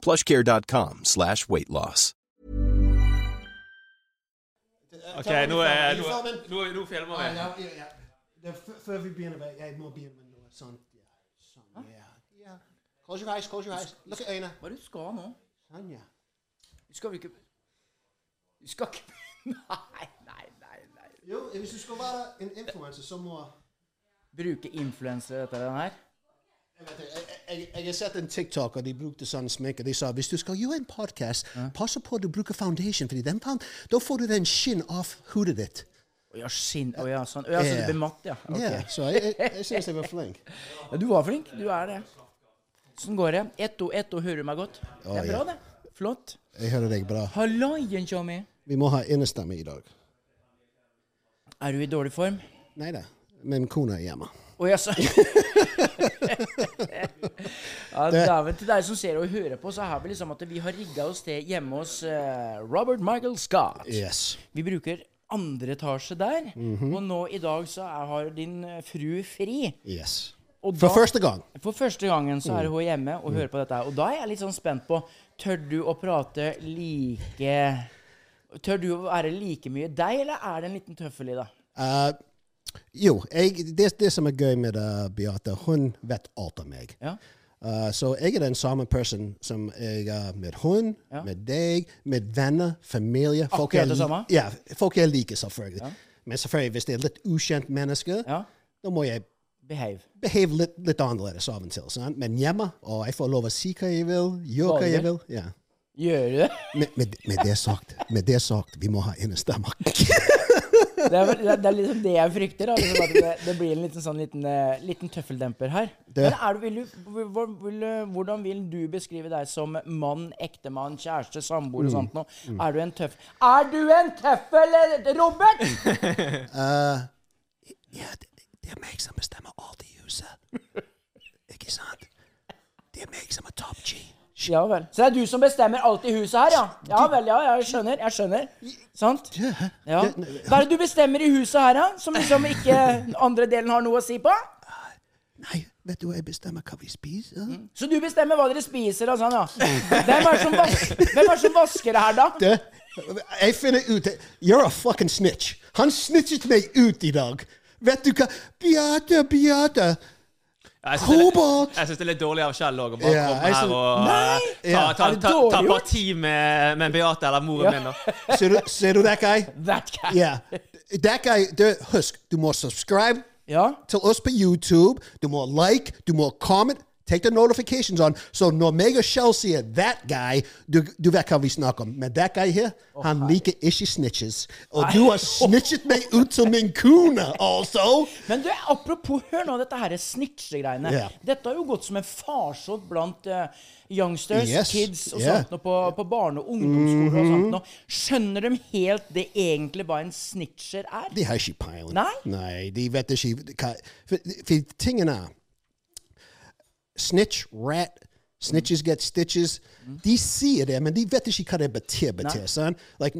plushcare.com slash weight loss. Ok, nå er nå, nå, nå filmer vi. ja, ja, ja. Det er Før vi begynner, jeg må begynne med noe sånt. Ja, sånn, ja. ja. Close your eyes, close your eyes. Lukk øynene. Hva er det du skal nå? Sånn, ja. Du skal vel ikke Du skal ikke Nei, nei, nei. nei. Jo, hvis du skal være en influenser, så må Bruke influensere dette her? Jeg, jeg, har sett en TikTok, og de brukte sånn sminke. De sa hvis du skal gjøre en podkast, pass på at du bruker foundation, fordi da får du den skinn av hodet ditt. Å ja, skinn Å ja, sånn. Å ja, så du blir matt, ja. Okay. Ja, så jeg, jeg, jeg syns jeg var flink. Ja, du var flink. Du er det. Sånn går det. Etto, og ett og hører du meg godt. Det er bra, det. Flott. Jeg hører deg bra. Hallaien, Tjommi. Vi må ha innestemme i dag. Er du i dårlig form? Nei da, min kona er hjemme. Å ja, så Ja, dæven. Til dere som ser og hører på, så har vi liksom at vi har rigga oss til hjemme hos uh, Robert Michael Scott. Yes. Vi bruker andre etasje der. Og nå i dag så er, har din eh, fru fri. Yes. Og For første gang. For første gangen så er hun hjemme og hører på dette. Og da er jeg litt sånn spent på Tør du å prate like Tør du å være like mye deg, eller er det en liten tøffel i deg? Uh, jo, jeg, det, det som er gøy med uh, Beate, hun vet alt om meg. Ja. Uh, så jeg er den samme person som jeg er med hun, Ja. med deg, med venner, familie. Folk Akkurat det samme? Ja, folk jeg liker, selvfølgelig. Men selvfølgelig, hvis det er litt ukjent mennesker, Ja. da må jeg Behave. behave litt, litt annerledes av og til. Sant? Men hjemme, og jeg får lov å si hva jeg vil, gjøre hva jeg vil. Ja. Gjør du det? Med, med, med det sagt, med det sagt, vi må ha innestemmer. Det er, det er- liksom det jeg frykter. Da. Liksom at det, det blir en liten, sånn liten, eh, liten tøffeldemper her. Det- Men du, vil du, hvor, vil, hvordan vil du beskrive deg som mann, ektemann, kjæreste, samboer og sånt noe? Er du en tøff Er du en tøffel, eh, Robert?! Uh, ja, det, det er meg som bestemmer alt i huset. Ikke sant? Det er meg som er top G. Ja vel. Så det er du som bestemmer alt i huset her, ja? Ja vel, ja, jeg skjønner. Jeg skjønner. Sant? Ja. Hva er det du bestemmer i huset her, da? Som liksom ikke andre delen har noe å si på? Nei, vet du hva jeg bestemmer hva vi spiser? Så du bestemmer hva dere spiser og sånn, ja? Hvem er det som, vas Hvem er det som vasker det her, da? Det, jeg finner ut You're a fucking snitch. Han snitchet meg ut i dag. Vet du hva? Beate, Beate. Ja, Jeg syns det, er litt- dårlig av Kjell òg å bare Ja, komme her og Nei! eh, ta, ta, ta, ta parti med, med Beate eller moren min. da. Ser du, ser du that guy? That guy. Yeah. That guy, det, husk, du må subscribe Ja. til oss på YouTube. Du må like, du må comment. Take the notifications on. Så når meg og Shell sier 'that guy', du, du vet hva vi snakker om. Men that guy her, han liker ikke snitches. Og du har snitchet meg ut til min kone, also! Men du, apropos, hør nå dette her snitchegreiene. Yeah. Dette har jo gått som en farsott blant uh, youngsters, Yes. kids og Yeah. sånt noe på, på barne- og ungdomsskoler og sånt noe. Skjønner de helt det egentlig hva en snitcher er? De har ikke peiling. Nei? Nei, de vet ikke hva For, for tingen er Snitch, rat, Snitches get stitches. De sier det, men de vet ikke hva det betyr. betyr sant? Like,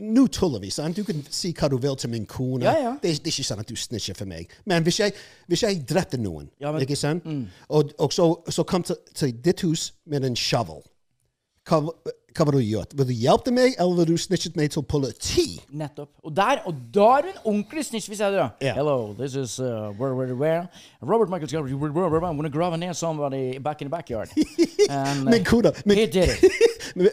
Nå tuller vi. sant? Du kan si hva du vil til min kone. Ja, ja. Det, det er ikke sånn at du snitcher for meg. Men hvis jeg, hvis jeg drepte noen, Ja, men- Mm. ikke sant? og, og så, så kom til, til ditt hus med en shovel, hva, hva vil du gjort? Vil du hjelpe meg, eller vil du snitche meg til politiet? Nettopp. Og der, og da er du en ordentlig snitch, hvis jeg da. Ja. Hello, this is uh, where, where, where. Robert Michael Scott, I'm gonna grave ned somebody back in the backyard. And, men Min Men, he did it.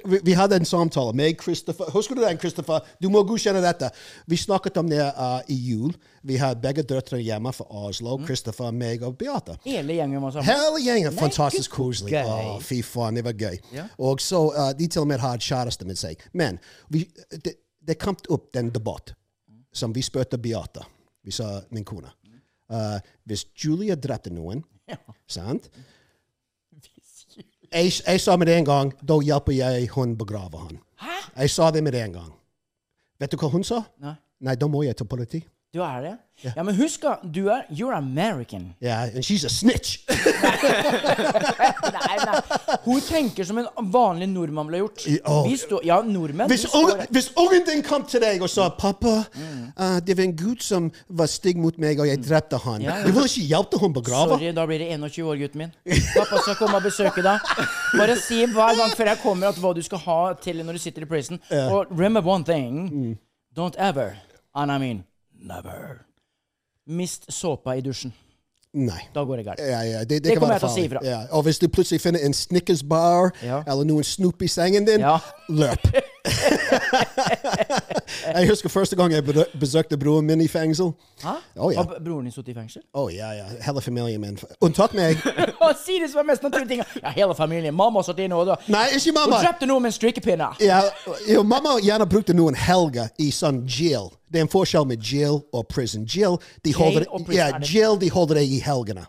vi, vi- hadde en samtale med Christopher. Husker du den, Christopher? Du må godkjenne dette. Vi snakket om det uh, i jul. Vi har begge døtre hjemme fra Oslo. Mm. Christopher, meg og Beate. Hele gjengen var sammen. Hele gjengen. Fantastisk koselig. Å, fy faen, det var gøy. Ja. Og så uh, De til og med hadde kjæreste med seg. Men vi, det, det kom opp den debatt som vi spurte Beata, Vi sa min kone. Uh, hvis Julia drepte noen, sant? Jeg, jeg sa med en gang da hjelper jeg hun begrave han. Jeg sa det med en gang. Vet du hva hun sa? Nei. Nei, da må jeg til politi. Du er det? Ja, men husk at du er You're American. Yeah, and she's a snitch. Nei, nei. Hun tenker som en vanlig nordmann ville gjort. Oh. å. Vi ja, nordmenn Hvis, ungen, hvis ungen din kom til deg og sa 'Pappa, uh, det var en gutt som var stygg mot meg, og jeg drepte han', Ja, ja. du vil ikke hjelpe henne begrave? Sorry, da blir det 21 år, gutten min. Pappa skal komme og besøke deg. Bare si hver gang før jeg kommer, at hva du skal ha til når du sitter i prison. Og remember one thing. Mm. Don't ever, and I mean never, mist såpa i dusjen. Nei. Da går det galt. Ja, ja, det, det, Det kommer jeg til å si ifra. Ja. Og hvis du plutselig finner en Snickers-bar eller noen Snoop i sengen din, løp. jeg husker første gang jeg besøkte broren min i fengsel. Hæ? Oh, ja. Har broren din sittet i fengsel? Å ja, ja. Hele familien min. Unntatt meg. Si det som er mest naturlige ting. Ja, hele familien. Mamma satt inne og da. Nei, ikke mamma. Hun drepte noen med en strikkepinne. Ja, jo, mamma gjerne brukte noen helger i sånn jail. Det er en forskjell med jail og prison. Jail, de holder, prison, ja, jail, de holder deg i helgene.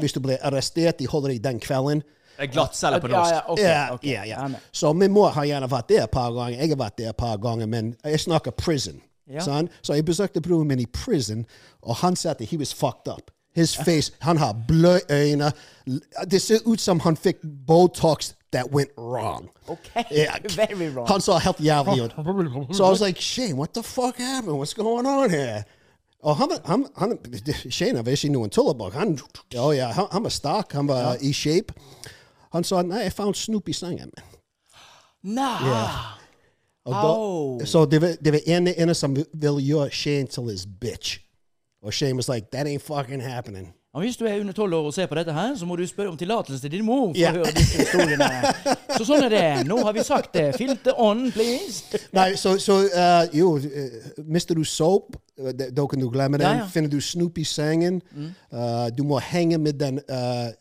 Hvis du blir arrestert, de holder deg den kvelden. Det er glattcelle på Ja, norsk. ja, ok, Ja, ok. ja, Jeg ja. med. Så min mor har gjerne vært der et par ganger. Jeg har vært der et par ganger, men jeg snakker prison. Ja. Sånn? Så jeg besøkte broren min i prison, og han sa at he was fucked up. His face, han har blå øyne. Det ser ut som han fikk Botox that went wrong. Okay, Yeah. very wrong. Han så helt jævlig ut. So I was like, Shane, what the fuck happened? What's going on here? Og han, var- han, han, Shane var ikke noen tullebukk. Han, oh ja, han, han var sterk, han var i shape. Han sa nei, jeg fant snop i sengen min. Nei. Og Au. da, så det var, det var ene, ene som ville gjøre Shane til his bitch. Og Shane was like, that ain't fucking happening. Og hvis du er under tolv år og ser på dette her, så må du spørre om tillatelse til din mor for yeah. å høre disse historiene. Så sånn er det. Nå har vi sagt det. Filter on, please. Nei, så, så uh, jo, uh, mister du soap, uh, da kan du glemme den. Ja, ja. Finner du Snoop i sengen, uh, du må henge med den uh,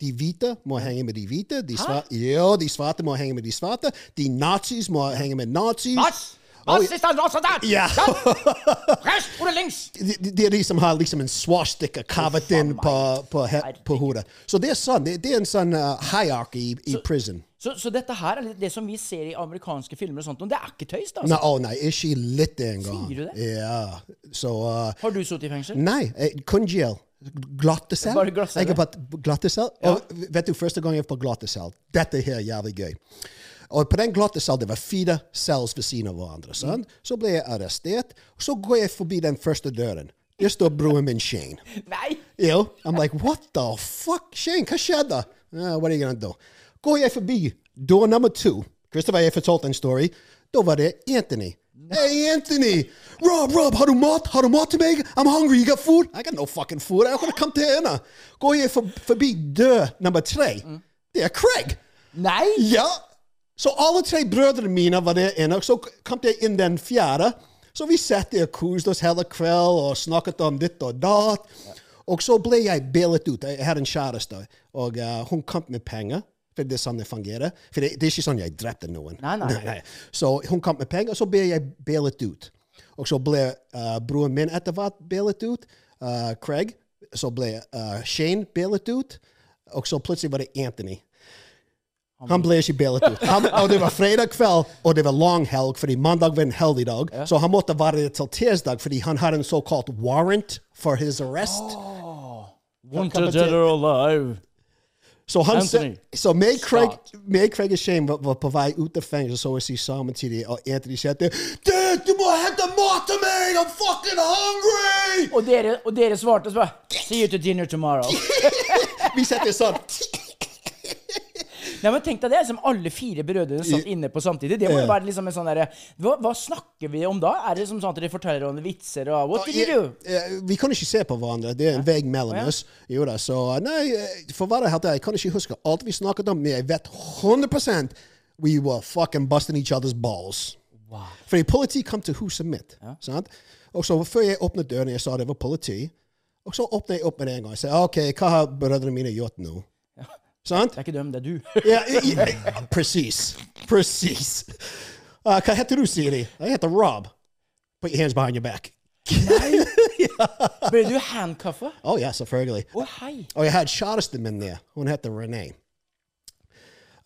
de hvite må henge med de hvite. De svarte, jo, de svarte må henge med de svarte. De nazis må henge med nazis. Oh, da los da? Ja. Rechts oder links? Det er de som har liksom en swastika kavet inn på, på, på hodet. Så det er sånn. Det, det er en sånn uh, hierarchy i, i prison. Så, så dette her er litt det som vi ser i amerikanske filmer og sånt, og det er ikke tøys, da? Nei, Altså. å nei, ikke litt engang. Sier du det? Ja. Så uh, Har du sittet i fengsel? Nei, eh, kun jail. Glattecell. Jeg har vært glattecell. Og vet du, første gang jeg var på glattecell Dette her er jævlig gøy. Og på den glattecell det var fire cells ved siden av hverandre. sant? Så ble jeg arrestert. Så går jeg forbi den første døren. Der står broren min Shane. Nei! Jo. I'm like, what the fuck? Shane, hva skjedde? Uh, what are you gonna do? Går jeg forbi door nummer to, Christopher, jeg fortalte en story, da var det Anthony. Hey, Anthony! Rob, Rob, har du mat? Har du mat til meg? I'm hungry, you got food? I got no fucking food. Jeg har kommet til henne. Går jeg for, forbi dør nummer tre, det er Craig. Nei! Ja! Så alle tre brødrene mine var der inne. Så kom jeg inn den fjerde. Så vi satt der og koste oss hele kveld og snakket om ditt og datt. Og så ble jeg bailet ut. Jeg hadde en kjæreste, og uh, hun kom med penger. For det er sånn det fungerer. For det, det er ikke sånn jeg drepte noen. Nei, nei. Så hun kom med penger, og så ble jeg bailet ut. Og så ble uh, broren min etter hvert bailet ut. uh, Craig. Så ble uh, Shane bailet ut. Og så plutselig var det Anthony. Han ble ikke bailet ut. Han, og det var fredag kveld, og det var lang helg, fordi mandag var en helligdag. Så han måtte være der til tirsdag, fordi han hadde en såkalt warrant for his arrest. Wanted dead or alive. Så han Anthony. se, så meg, Craig, meg, Craig og Shane var, var på vei ut av fengsel, så å si samtidig, og Anthony sa til Dad, du må hente mat til meg! I'm fucking hungry! Og dere, og dere svarte så bare See you to dinner tomorrow. Vi satt der sånn. Nei, men tenk deg det, som alle fire brødrene satt inne på samtidig. Det må jo være liksom en sånn derre hva, hva snakker vi om da? Er det som sånn at dere forteller om vitser og What did you do? Vi kan ikke se på hverandre. Det er en vegg mellom oss. Jo da, så nei, for å være helt ærlig, jeg kan ikke huske alt vi snakket om, men jeg vet 100% we were fucking busting each other's balls. Wow. Fordi politiet kom til huset mitt. Sant? Og så før jeg åpnet døren, jeg sa det var politi. Og så åpnet jeg opp med en gang og sa OK, hva har brødrene mine gjort nå? Sant? Det er ikke dem, det er du. Ja, i- i- precis. Precis. Uh, hva heter du, sier de? Jeg heter Rob. Put your hands behind your back. Ble du handcuffa? Å oh, ja, selvfølgelig. Å, hei. Og jeg hadde kjæresten min der. Hun heter Renee.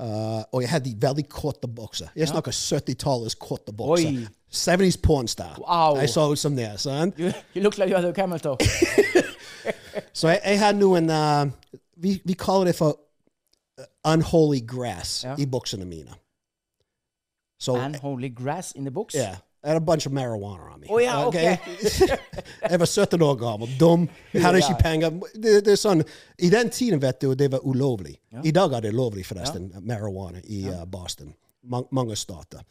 Uh, og jeg hadde de veldig korte bukser. Jeg snakker 70-tallets korte bukser. Oi. 70s pornstar. Wow. Jeg så ut som det. sant? You, you look like you had a camel toe. Så jeg, jeg hadde noen uh, vi, vi kaller det for unholy grass Ja. i buksene mine. So Unholy grass in the books? Yeah. I had a bunch of marijuana on me. Oh, yeah, ok. jeg var 17 år gammel, dum, hadde ikke penger. Det, det er sånn, I den tiden vet du, det var ulovlig. I dag er det lovlig, forresten, marijuana i uh, Boston. Mange stater.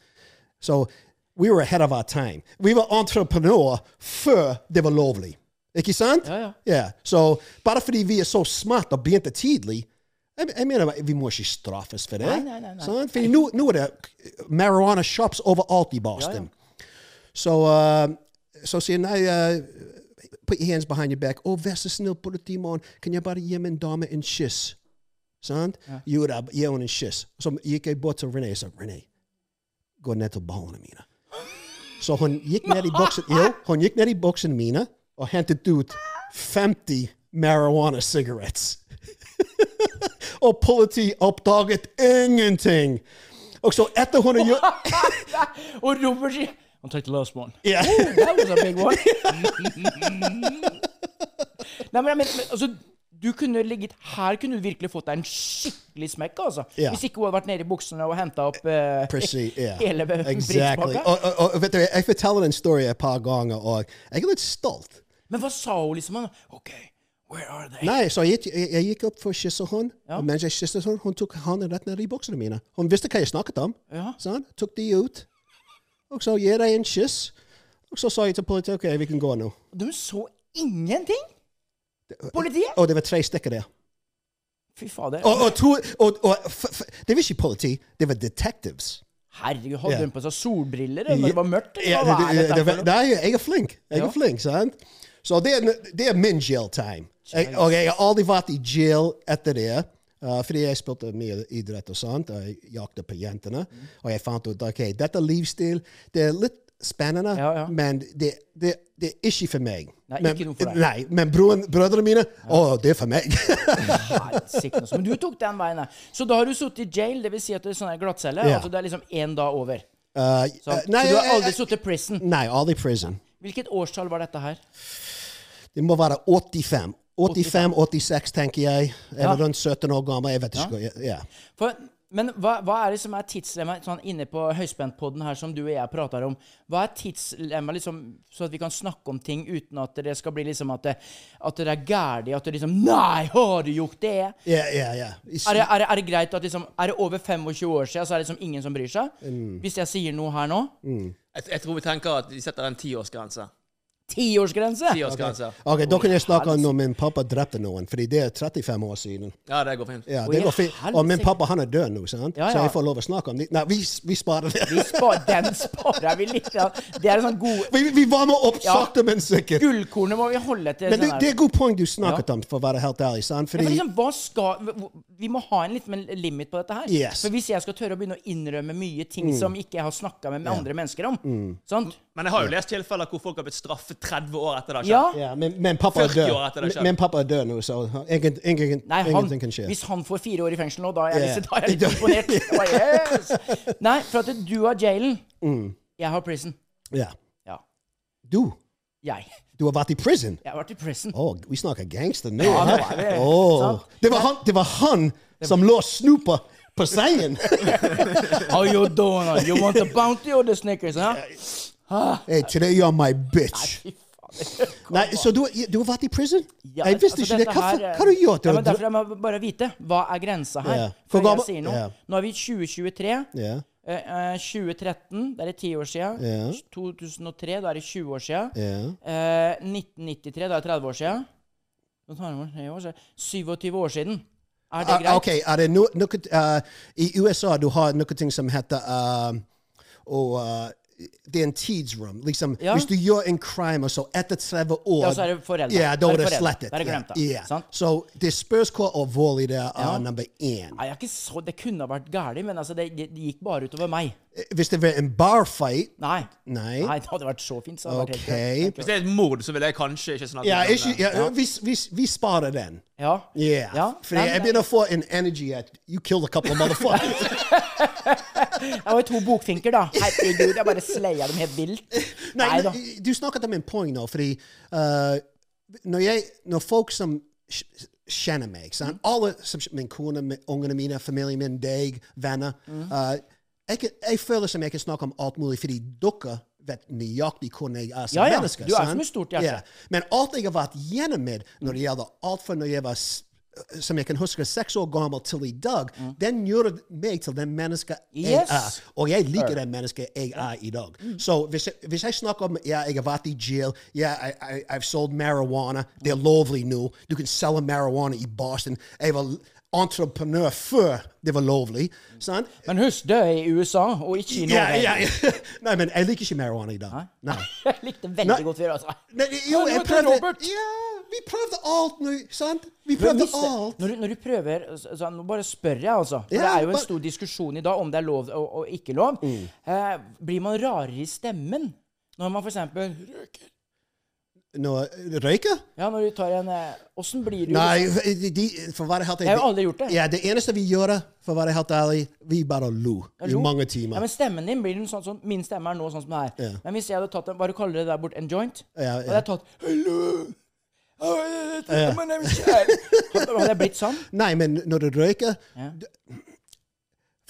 Så we were ahead of our time. Vi var entreprenører før det var lovlig. Ikke sant? Ja, ja. Ja, Så bare fordi vi er så smart og begynte tidlig jeg, jeg mener, Vi må ikke straffes for det. Nei, nei, nei, nei. Sant? For nå, nå er det marijuana shops overalt i Boston. Så, uh, så sier jeg, nei uh, Put your hands behind your back. Å, vær så snill, politimann, kan jeg bare gi min dame en kyss? Sant? Jo da, gi henne en kyss. Så gikk jeg bort til René og sa René, gå ned til ballene mine. Så hun gikk ned i boksen, jo, hun gikk ned i boksene mine og hentet ut 50 marijuana cigarettes. og politi oppdaget ingenting. Og så etter hun har gjort Og Robert sier I'll take the last one. «Oh, That was a big one. Nei, men, men altså, du kunne ligget Her kunne du virkelig fått deg en skikkelig smekk, altså. Yeah. Hvis ikke hun hadde vært nede i buksene og henta opp uh, Precis, yeah. hele Exactly. Og, og, og vet du, jeg forteller en storyen et par ganger, og jeg er litt stolt. Men hva sa hun liksom? OK? Nei, så jeg, jeg, jeg gikk opp for å kysse henne, Ja. og mens jeg kysset henne, hun tok hånden rett ned i buksene mine. Hun visste hva jeg snakket om. Ja. Sånn, tok de ut, og så gir jeg en kyss. Og så sa jeg til politiet, ok, vi kan gå nå. Du så ingenting? Politiet? Og det var tre stykker der. Fy fader. Og, og, to, og, og f, f, det var ikke politi, det var detectives. Herregud, hadde hun de på seg solbriller når det var mørkt? eller hva det, det, det, nei, jeg er flink. Jeg er flink, sant? Så det er, min jail time. Jeg, og jeg har aldri vært i jail etter det. Uh, fordi jeg spilte mye idrett og sånt, og jeg jaktet på jentene. Mm. Og jeg fant ut ok, dette livsstil det er litt spennende, Ja, ja. men det, det, det er ikke for meg. Nei, men, ikke noe for deg. Nei, men broren, brødrene mine, å, det er for meg. Nei, altså. Men du tok den veien, da Så da har du sittet i jail, det vil si at det er sånn glattcelle? Ja. Altså det er liksom én dag over? Uh, så, uh, nei, så du har aldri sittet i prison? Nei, aldri prison. Hvilket årstall var dette her? Det må være 85. 85-86, tenker jeg. Eller Ja. rundt 17 år gammel. Jeg vet ikke. Ja. Ja. For, men hva, hva er det som er tidslemma sånn inne på høyspentpodden her som du og jeg prater om? Hva er tidslemma liksom, så at vi kan snakke om ting uten at det skal bli liksom at det, at det er gærent? At det liksom Nei, har du gjort det? Ja, ja, ja. Er det, er, det, er det greit at liksom Er det over 25 år siden, så er det liksom ingen som bryr seg? Hvis jeg sier noe her nå? Jeg, jeg tror vi tenker at vi setter en tiårsgrense. Tiårsgrense? Tiårsgrense. Ok, Da kan jeg snakke om når min pappa drepte noen, fordi det er 35 år siden. Ja, det går fint. Ja, det går fint. Og min pappa han er død nå, sant? Ja, ja. så jeg får lov å snakke om det. Nei, vi, vi sparer det. Vi spar, den sparer vi litt. Det er en sånn god Vi, vi varmer opp Ja. sakte, men sikkert. Gullkornet må vi holde til. Men det, det er et godt poeng du snakket om, for å være helt ærlig. sant? Ja, Fordi for liksom, hva skal, vi må ha en liten limit på dette her. Yes. For Hvis jeg skal tørre å begynne å innrømme mye ting som ikke jeg har snakka med, med andre mennesker om sant? Men jeg har jo lest tilfeller hvor folk har blitt straffet 30 år etter det har Ja. skjedd. ja, men, men pappa er 40 år etter det død. Men, pappa er død nå, så ingen, ingen, Nei, han, ingenting kan skje. hvis han får fire år i fengsel nå, da er jeg, yeah. da er jeg litt imponert. oh, yes. Nei, for at du har jailen. Mm. Jeg har prison. Yeah. Ja. Du, Jeg. du har vært i prison. Jeg har vært i prison. Oh, vi snakker gangster nå. Ja, det, er vi- det, var han, det var han som lå snupa på sengen. How you doing? You want a bounty or the Snickers? Huh? Hey, today you're my bitch. Nei, så du, du har vært i prison? Ja, jeg visste altså, ikke det. Hva, her, hva har du gjort? Ja, men derfor jeg må bare vite hva er grensa her. Yeah. Før jeg sier noe. Yeah. Nå er vi i 2023. Yeah. Uh, eh, 2013, det er ti år siden. Yeah. 2003, da er det 20 år siden. Yeah. Uh, 1993, da er det 30 år siden. Nå tar jeg tre år siden. 27 år siden. Er det Ah, greit? ok, er det no, noe uh, I USA du har noe ting som heter og, uh, Det er en tidsrom. Liksom, Ja. Hvis du gjør en crime, og så etter 30 år Ja, så er det foreldre. Ja, da er det slettet. Da er det glemt, da. Yeah. ja. Sant? Så det spørs hvor alvorlig det er, Ja. nummer én. Nei, jeg er ikke så, Det kunne ha vært galt, men altså, det, det gikk bare utover meg. Hvis det var en barfight Nei. Nei. Nei, det hadde vært så fint. Så hadde okay. vært. Hvis det er et mord, så vil jeg kanskje ikke snakke Ja, om det. ja, Vi, vi, vi sparer den. Ja. Yeah. Ja, Fordi jeg begynner å få en energy at you killed a couple of motherfuckers. Jeg var to bokfinker, da. Herregud, jeg bare sleia dem helt vilt. Nei, Nei da. du snakket om en poeng nå, fordi uh, når, jeg, når folk som kjenner meg sant? Mm. Alle som Min kone, ungene mine, familien min, deg, venner Mm. uh, jeg, jeg føler som jeg kan snakke om alt mulig, fordi dere vet nøyaktig hvordan jeg er som Ja, ja. menneske. Du er som et stort hjerte. Ja. Men alt jeg har vært gjennom med når det gjelder alt fra når jeg var som jeg kan huske, seks år gammel til i dag, den gjør meg til den mennesket jeg Mm. Yes. er. Og jeg liker den mennesket jeg er i dag. Så hvis jeg, hvis jeg snakker om ja, jeg har vært i jail, ja, I, I, I've sold marijuana, det er lovlig nå. Du kan selge marijuana i Boston. Jeg var entreprenør før det var lovlig. sant? Men husk, det er i USA, og ikke i Norge. ja, ja. Nei, men jeg liker ikke marihuana i dag. Nei. Jeg likte veldig Nei. godt før, altså. Nei, jo, jeg prøvde Robert. Ja, vi prøvde alt nå, sant? Vi prøvde hvis alt. Når du, når du prøver så, Nå bare spør jeg, altså. For det er jo en stor diskusjon i dag om det er lov og, og ikke lov. Mm. Eh, blir man rarere i stemmen når man f.eks. røyker? Nå, Røyke? Ja, når du tar en eh, Åssen blir du? Nei, liksom? de, for å være helt Jeg har jo aldri gjort det. Ja, det eneste vi gjør, for å være helt ærlig, vi bare lo i mange mange Ja, timer. men stemmen din blir den sånn som Min stemme er nå sånn som det er. Ja. Men hvis jeg hadde tatt en Hva du kaller det der bort? En joint? Ja, Hadde jeg tatt Hello! Hadde jeg blitt sånn? Nei, men når du røyker Ja.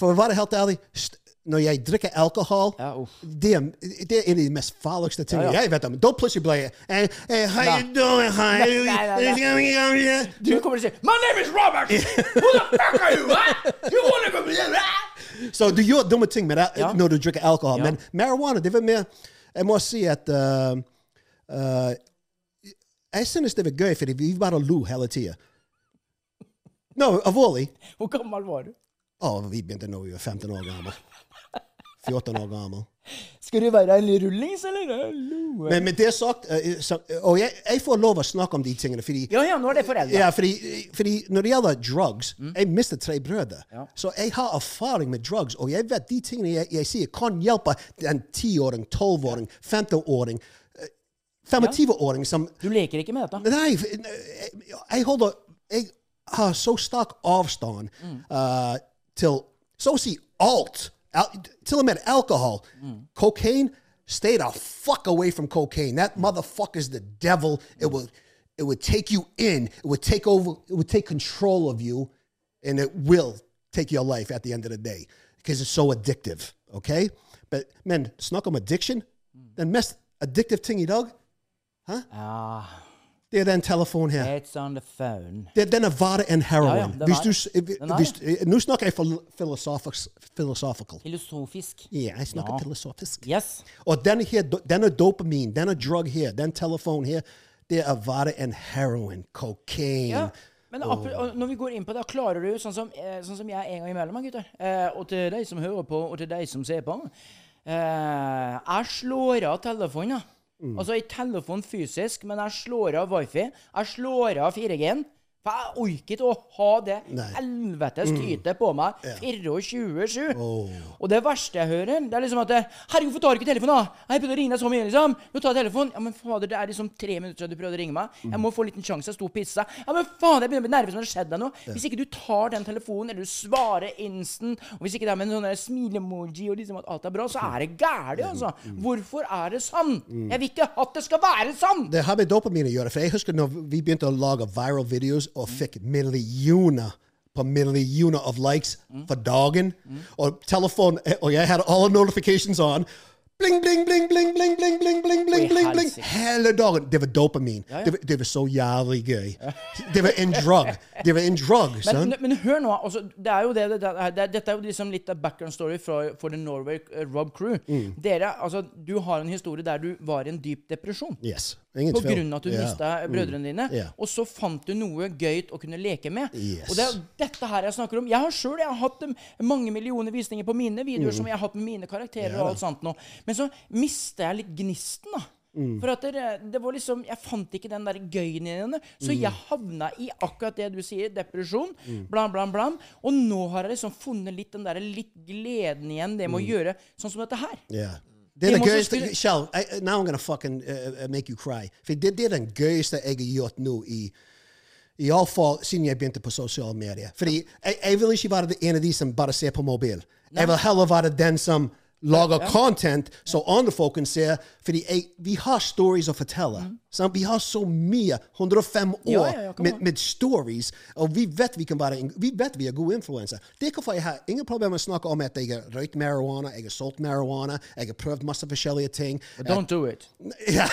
For å være helt ærlig, st når jeg drikker alkohol Ja, det, er, det er en av de mest farligste tingene Ja, ja. jeg vet om. Da jeg hey, How you doing, nei, nei, Du kommer til My name is Robert! Who the fuck are you? Huh? You wanna go Så du gjør dumme ting med det Ja. når du drikker alkohol. Ja. Men marijuana, det var mer Jeg må si at uh, uh, Jeg synes det var gøy, fordi vi bare lo hele tida. No, alvorlig. Hvor gammel var du? Å, vi begynte når vi var 15 år gammel. 14 år gammel. Skal du være en rullings, eller? Men med det sagt, uh, og jeg, jeg får lov å snakke om de tingene, fordi Ja, ja, nå er det foreldre. Ja, fordi, fordi når det gjelder drugs Jeg mistet tre brødre. Ja. Så jeg har erfaring med drugs, og jeg vet de tingene jeg, jeg sier, kan hjelpe en 10-åring, 12-åring, 15-åring, eh, 25-åring som Du leker ikke med dette? Nei, jeg, jeg holder Jeg har så sterk avstand uh, til så å si alt. Al og med alkohol. Cocaine, stay the fuck away from cocaine. That motherfucker's the devil. It will, it would take you in. It would take over. It would take control of you, and it will take your life at the end of the day because it's so addictive. Okay, but men, snuck om addiction. Hmm. then mest addictive ting i dag, Ja. Ah. Det er den telefonen her. It's on the phone. Det, er verre enn heroin. Ja, ja, hvis du, hvis, eh, nå snakker jeg filosofisk. Filosofisk. Ja, jeg snakker Ja. filosofisk. Yes. Og denne, her, denne dopamin, denne drug her, den telefonen her, det er verre enn heroin, cocaine. Ja. Men og når vi går inn på det, klarer du, sånn som, eh, sånn som jeg en gang imellom, gutter, eh, og til de som hører på, og til de som ser på Jeg slår av telefonen. Mm. Altså ikke telefon fysisk, men jeg slår av wifi. Jeg slår av 4G-en. For jeg orker ikke å ha det Nei. Mm. helvetes tytet på meg 24-7. Og det verste jeg hører, det er liksom at 'Herregud, hvorfor tar du ikke telefonen?' da? 'Jeg prøvde å ringe deg så mye, liksom.' 'Jo, ta telefonen.' 'Ja, men fader, det er liksom tre minutter siden du prøvde å ringe meg.' 'Jeg må få en liten sjanse. Jeg sto og pissa.' 'Ja, men faen, jeg begynner å bli nervøs når det skjedde noe.' Hvis ikke du tar den telefonen, eller du svarer instant, og hvis ikke det er med en sånn smilemoji og liksom at alt er bra, så er det gærent, altså. Hvorfor er det sånn? Jeg vil ikke at det skal være sånn! Det har med dopamin å gjøre. For jeg husker når vi begynte å lage viral videos och fick miljoner på miljoner of likes för dogging, mm. or telephone. Eh, oh yeah, I had all the notifications on. Bling, bling, bling, bling, bling, bling, bling, bling, bling, bling, bling. Hele dagen. Det var dopamin. ja. Det, var, det var så jævlig gøy. Det var en drug. Det var en drug, Men, men hør nå. Altså, det er jo det, det, det, Dette er jo liksom litt av background story fra, for The Norway uh, Rob Crew. Mm. Dere, altså, Du har en historie der du var i en dyp depresjon. Yes. Ingen På grunn av at du yeah. mista brødrene dine. Ja. Og så fant du noe gøy å kunne leke med. Yes. Og det er dette her jeg snakker om. Jeg har sjøl hatt um, mange millioner visninger på mine videoer som jeg har hatt med mine karakterer. Yeah. Og alt sånt nå. Men så mista jeg litt gnisten. da. Mm. For at det, det var liksom Jeg fant ikke den der gøyen i henne. Så Mm. jeg havna i akkurat det du sier, depresjon. Blam, blam, blam. Og nå har jeg liksom funnet litt den der litt gleden igjen, det Mm. med å gjøre sånn som dette her. Ja. Det er det gøyeste Kjell, now I'm gonna fucking uh, uh, make you cry. For det, det er den gøyeste jeg har gjort nå i Iallfall siden jeg begynte på sosiale medier. Fordi jeg, jeg vil ikke være en av de som bare ser på mobil. Jeg vil heller være den som lager content så andre folk kan se. Fordi jeg, vi har stories å fortelle. sant? Vi har så mye. 105 år Mm. Ja, ja, med, med stories. Og vi vet vi kan være Vi vet vi er gode influenser. Det er hvorfor jeg har ingen problemer med å snakke om at jeg har røykt marijuana, jeg har solgt marijuana, jeg har prøvd masse forskjellige ting. But don't do it. Ja.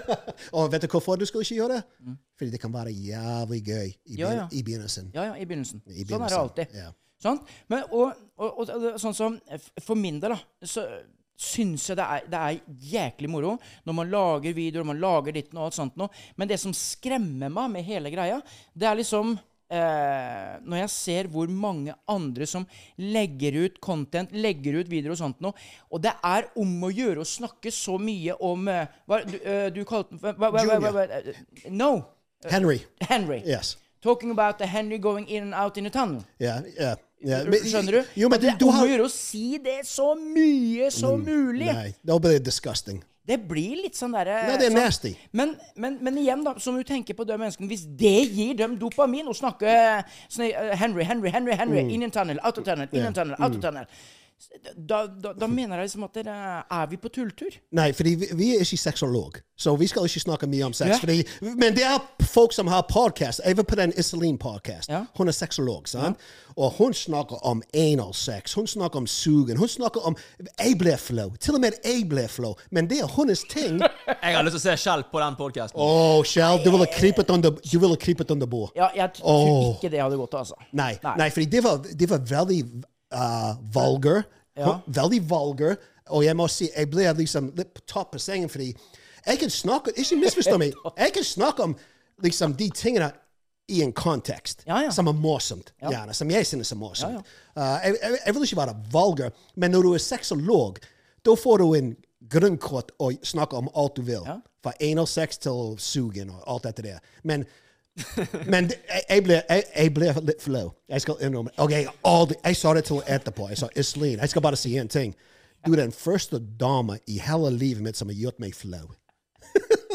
og vet du hvorfor du skal ikke gjøre det? Fordi det kan være jævlig gøy i, Ja, ja. i begynnelsen. Ja, ja, i begynnelsen. I Sånn er det alltid. ja. Sånn? Men, og, og, og, og sånn som For min del, da, så syns jeg det er, det er jæklig moro når man lager videoer, man lager ditt og alt sånt noe. Men det som skremmer meg med hele greia, det er liksom Eh, når jeg ser hvor mange andre som legger ut content, legger ut videoer og sånt noe, og det er om å gjøre å snakke så mye om eh, hva, du, eh, du kalte den No. Henry. Henry. Yes. Talking about the Henry going in and out in the tunnel. Ja, ja, ja. Skjønner du? Jo, men At du, det du er om har å gjøre å si det så mye som mulig. Nei, da blir det disgusting. Det blir litt sånn derre Nei, det er sånn- Men, men, men igjen, da, som du tenker på de menneskene Hvis det gir dem dopamin å snakke sånn, eh, Henry, Henry, Henry, Henry, Mm. in tunnel, out of tunnel, in a en tunnel, out of tunnel da, da, da mener jeg liksom at dere er vi på tulltur. Nei, fordi vi, vi er ikke sexolog, så vi skal ikke snakke mye om sex. Ja. Fordi, men det er folk som har podcast. Jeg var på den Iselin-podcast. Ja. Hun er sexolog, sant? Og hun snakker om anal sex. Hun snakker om sugen. Hun snakker om Jeg ble flow. Til og med jeg ble flow. Men det er hennes ting. Jeg har lyst til å se Kjell på den podkasten. Å, Kjell, du ville krypet under, vil under bordet. Ja, jeg tror oh. ikke det hadde gått, altså. Nei, Nei. nei. fordi det var, det var veldig uh, vulgar. Ja. Veldig vulgar. Og jeg må si, jeg ble liksom litt på topp på sengen, fordi jeg kan snakke Ikke misforstå meg. Jeg kan snakke om liksom de tingene i en kontekst Ja, ja. som er morsomt. Ja. Gjerne, som jeg synes er morsomt. Uh, jeg, jeg, jeg vil ikke være vulgar, men når du er sexolog, da får du en grunnkort å snakke om alt du vil. Fra anal sex til sugen og alt dette der. Men men jeg, ble, jeg, jeg ble litt flau. Jeg skal innrømme Ok, jeg, jeg sa det til henne etterpå. Jeg sa Iselin, jeg skal bare si en ting. Du er den første dame i hele livet mitt som har gjort meg flau.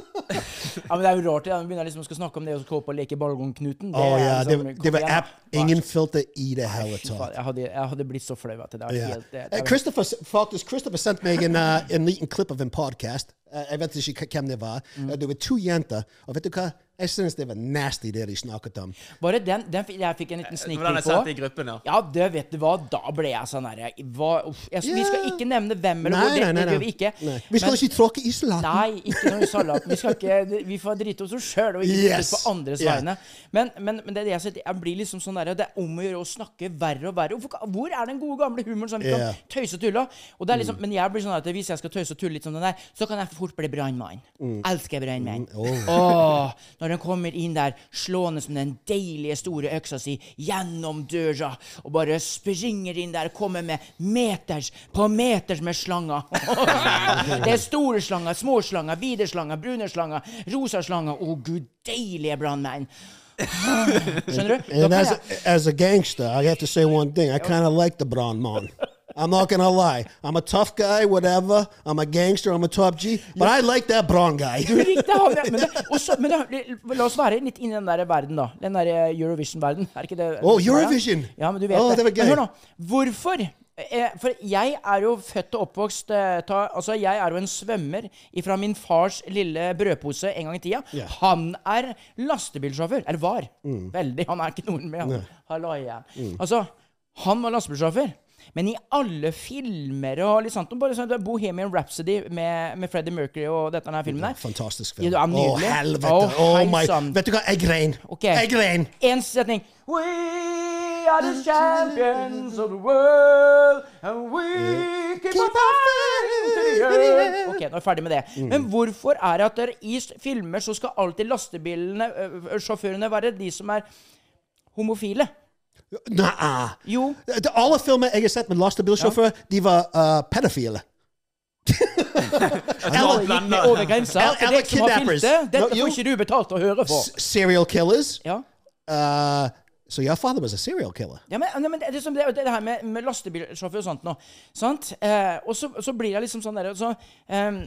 Ja, men Det er jo rart. Jeg begynner liksom å snakke om det å gå opp og leke ballongknuten. Å ja, det, liksom- det var app, ingen filter i det hele tatt. Jeg hadde, jeg hadde blitt så flau at det var Ja. helt det, Eh, det, Christopher, faktisk, Christopher sendte meg en, uh, en liten klipp av en podcast. Uh, jeg vet ikke hvem det var. Mm. Uh, det var to jenter. Og vet du hva? Jeg synes det var nasty, det de snakket om. Bare den, den fi- Jeg fikk en liten Det sneak den peek på? i gruppen, ja. Ja, det vet du hva. Da ble jeg sånn herre yeah. Vi skal ikke nevne hvem eller Nei, hvor. Det, nei, nei, det gjør vi ikke. Nei. Vi skal Men- ikke tråkke i salaten. Nei, ikke noe i salaten. Vi, skal ikke, vi får drite oss sjøl og ikke Yes. yes. på andres vegne. Men, men, men det er det jeg sier, jeg blir liksom sånn der, det er om å gjøre å snakke verre og verre. Hvor er den gode gamle humoren som vi kan Ja. tøyse og tulle? Og det er liksom, Men jeg blir sånn at hvis jeg skal tøyse og tulle litt som den der, så kan jeg fort bli brannmann. Elsker brannmenn. Åh, når den kommer inn der, slående som den deilige store øksa si gjennom døra, og bare springer inn der, kommer med meters på meters med slanger. det er store slanger, små slanger, hvite slanger, brune slanger, rosa slanger. Å, gud, deilige brannmenn. Skjønner du? And as jeg, a, as a gangster, I have to say one thing. I kind of like the brown man. I'm not gonna lie. I'm a tough guy, whatever. I'm a gangster. I'm a top G, but I like that brown guy. Du, likte han, ja. men, det, også, men det, la oss være litt inni den der verden, da. Den der Eurovision-verden. Er ikke det Oh, Eurovision! Ja, men du vet Oh, det. det var gøy. Men hør nå. Hvorfor Eh, For jeg er jo født og oppvokst eh, ta, Altså, jeg er jo en svømmer fra min fars lille brødpose en gang i tida. Yeah. Han er lastebilsjåfør. Eller var. Veldig. Han er ikke noen med. Halloia. Altså, han var lastebilsjåfør. Men i alle filmer og litt sånt Bare sånn Bohemian Rhapsody med, med Freddie Mercury og dette denne filmen der. Fantastisk film. er Å, nydelig. helvete. Oh, Oh, my. Vet du hva? Jeg grein. Okay. Jeg grein. En setning. We are the champions of the world, and we keep on fighting to the earth. Ok, nå er jeg ferdig med det. Mm. Men hvorfor er det at dere i filmer så skal alltid lastebilene, sjåførene, være de som er homofile? Nei. Jo. De- Alle filmer jeg har sett med lastebilsjåfør, de var uh, pedofile. eller, med over grensa. Eller- er eller kidnappers. Dette får ikke du betalt å høre for. S- serial killers. Ja. Uh, so your father was a serial killer. Ja, men, ja, men det, liksom det, det her med, med lastebilsjåfør og sånt nå. Sant? Eh, og så, så blir det liksom sånn derre så, ehm,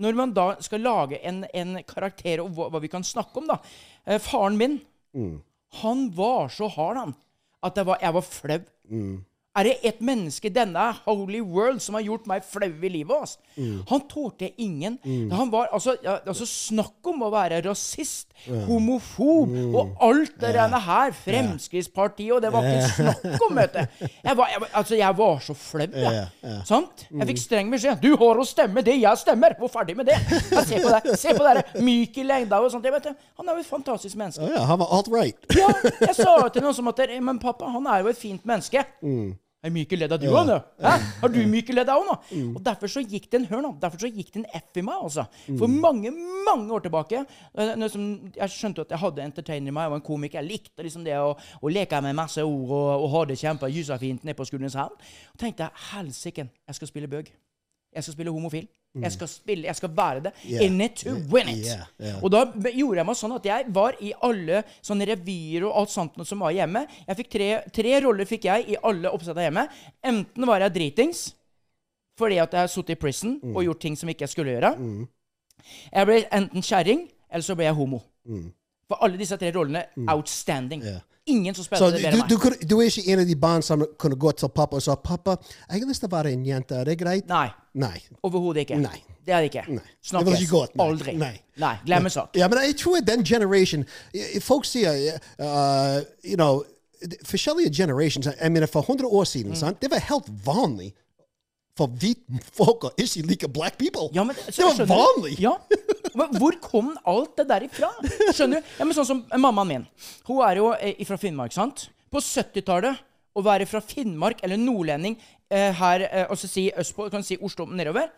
Når man da skal lage en, en karakter, og hva, hva vi kan snakke om, da eh, Faren min, han var så hard, han, at jeg var, var flau. Er det et menneske i denne holy world som har gjort meg flau i livet? ass? Han tålte ingen. Han var, altså, altså Snakk om å være rasist, homofob og alt det denne her. Fremskrittspartiet, og det var ikke snakk om, vet du. Jeg var, jeg, altså, jeg var så flau, jeg. Sant? Jeg fikk streng beskjed. Du har å stemme det jeg stemmer! Hvor ferdig med det? Jeg ser på deg. Se på det Mykel Myk og sånt. Jeg vet. Han er jo et fantastisk menneske. Oh, yeah, han var alt-right. Ja, jeg sa til noen som at "Eh, Men pappa, han er jo et fint menneske. Er myke ledd av du òg, ja. Har du myke ledd òg, nå? Og derfor så gikk det en hør nå. Derfor så gikk det en F i meg, altså. For mange, mange år tilbake når Jeg skjønte at jeg hadde entertainer i meg, jeg var en komiker. Jeg likte liksom det å, å leke med masse ord og, og ha det kjempegysafint nede på Skudeneshavn. Og tenkte jeg helsike, jeg skal spille bøg. Jeg skal spille homofil. Jeg skal spille, jeg skal være det. Yeah. In it to win it. Yeah, yeah. Og da gjorde jeg meg sånn at jeg var i alle sånne revyer og alt sånt som var hjemme. Jeg fikk tre, tre roller fikk jeg i alle oppsettene hjemme. Enten var jeg dritings fordi at jeg har sittet i prison Mm. og gjort ting som ikke jeg skulle gjøre. Jeg ble enten kjerring, eller så ble jeg homo. For alle disse tre rollene outstanding. Mm. Yeah. Ingen som Så spilte det bedre enn meg. Du, du er ikke en av de barn som kunne gå til pappa og sa 'Pappa, jeg har lyst til å være en jente. Er det greit?' Nei. Nei. Overhodet ikke. Nei. Det er det ikke. Nei. Det Snakkes. ikke godt, nei. Aldri. Nei. Nei. Glemme sak. Ja, men jeg tror den generation eh, Folk sier uh, you know, Forskjellige generations Jeg mener, For 100 år Mm. siden sant? det var helt vanlig for hvite folk å ikke like black people. Ja, men, det var vanlig! Ja. Men hvor kom alt det der ifra? Skjønner du? Ja, men sånn som mammaen min. Hun er jo eh, fra Finnmark, sant? På 70-tallet, å være fra Finnmark eller nordlending eh, her, eh, altså si østpå, kan si Oslo nedover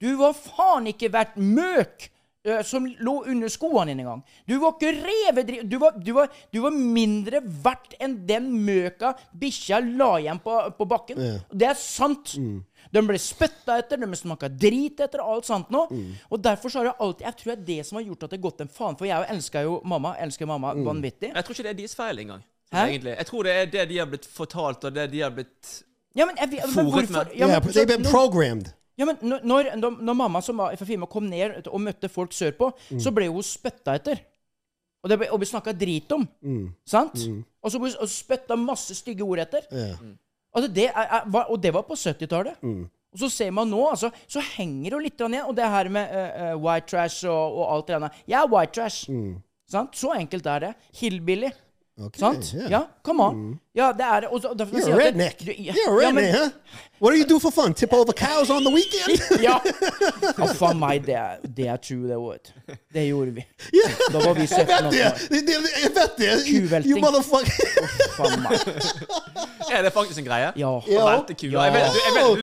Du var faen ikke verdt møk! eh, Som lå under skoene dine engang. Du var ikke revedri... Du var, du, var, du var mindre verdt enn den møka bikkja la igjen på, på bakken. Det er sant. De ble spytta etter, de smaka drit etter, alt sånt nå. Og derfor så har jeg alltid Jeg tror det er det som har gjort at det har gått en faen. For jeg elsker jo mamma. Elsker mamma vanvittig. Jeg tror ikke det er deres feil engang. Hæ? Egentlig. Jeg tror det er det de har blitt fortalt, og det de har blitt Ja, men, jeg, men Fôret hvorfor med. ja, Yeah, men, they've been programmed. Ja, men når, når, når, mamma som var fra Finnmark kom ned og møtte folk sørpå, så ble hun spytta etter. Og det ble, og ble snakka drit om. Sant? Og så ble hun spytta masse stygge ord etter. Yeah. Altså det er, er, var- og det var på 70-tallet. Og så ser man nå, altså, så henger det litt igjen. Og det her med uh, white trash og, og alt det der. Jeg er white trash. Sant? Så enkelt er det. Hillbilly. Okay, Sant? yeah. Ja, come on. Ja, det er det. Og så- derfor You're sier a jeg redneck. du- ja, You're a ja, men- huh? What do you do for fun? Tip over cows on the weekend? Ja. ja, faen meg, det er, det er true, det, vet. Det gjorde vi. Da var vi 17 Jeg vet år. det- Jeg vet det! Kuvelting. You motherfucker! Faen meg. Er det faktisk en greie? Ja. Å velte kuler. Jeg vet, du, jeg vet,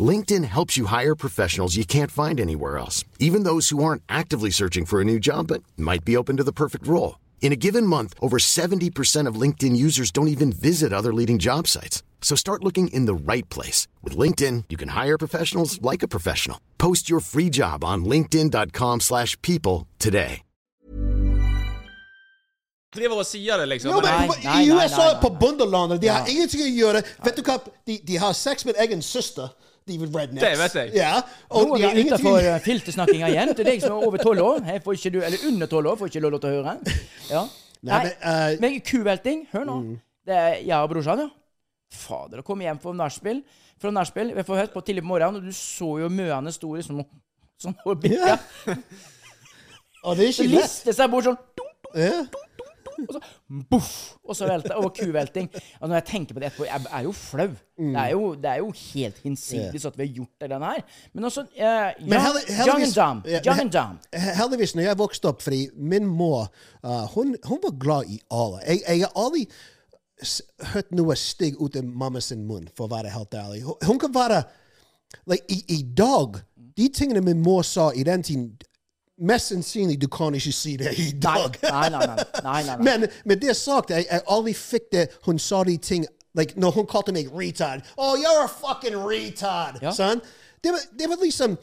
LinkedIn helps you hire professionals you can't find anywhere else, even those who aren't actively searching for a new job but might be open to the perfect role. In a given month, over 70% of LinkedIn users don't even visit other leading job sites. So start looking in the right place. With LinkedIn, you can hire professionals like a professional. Post your free job on linkedin.com/people slash people today. Driver og sier det, liksom. Jo, men, Nei, men nei, I nei, USA, nei, nei. på bondelandet, de har ingenting å gjøre. Vet du hva? De, de har sex med egen søster. De rednecks. Det vet jeg. Ja, og Nå er vi utafor utenfor uh, filtersnakkinga igjen. Til deg som er over tolv år, her får ikke du, eller under tolv år, får ikke lov til å høre. Ja. Nei, Nei, men, uh, men kuvelting, hør nå. Det er jeg og brorsan, ja. Fader, å komme hjem fra nachspiel Fra nachspiel, vi får hørt på tidlig på morgenen, og du så jo møene sto liksom sånn. Ja. Og det er ikke lett. liste seg bort sånn Ja. Og så boff! Og så velte og kuvelting. Og når jeg tenker på det etterpå, jeg er jo flau. Mm. Det, er jo, det er jo helt hinsides at vi har gjort det den her. Men også uh, Young, young and Dumb. Young and Dumb. Heldigvis, når jeg vokste opp, fordi min mor uh, hun, hun var glad i alle. Jeg, jeg har aldri hørt noe stygg ut av mamma sin munn, for å være helt ærlig. Hun, hun kan være like, i, I dag De tingene min mor sa i den tiden Mest sannsynlig du kan ikke si det i dag. nei, nei. nei, nei, nei, nei. Men med det sagt, jeg, jeg aldri fikk det Hun sa de ting like, Når hun kalte meg retard Oh, you're a fucking retard! Ja. Sånn? Det, det var liksom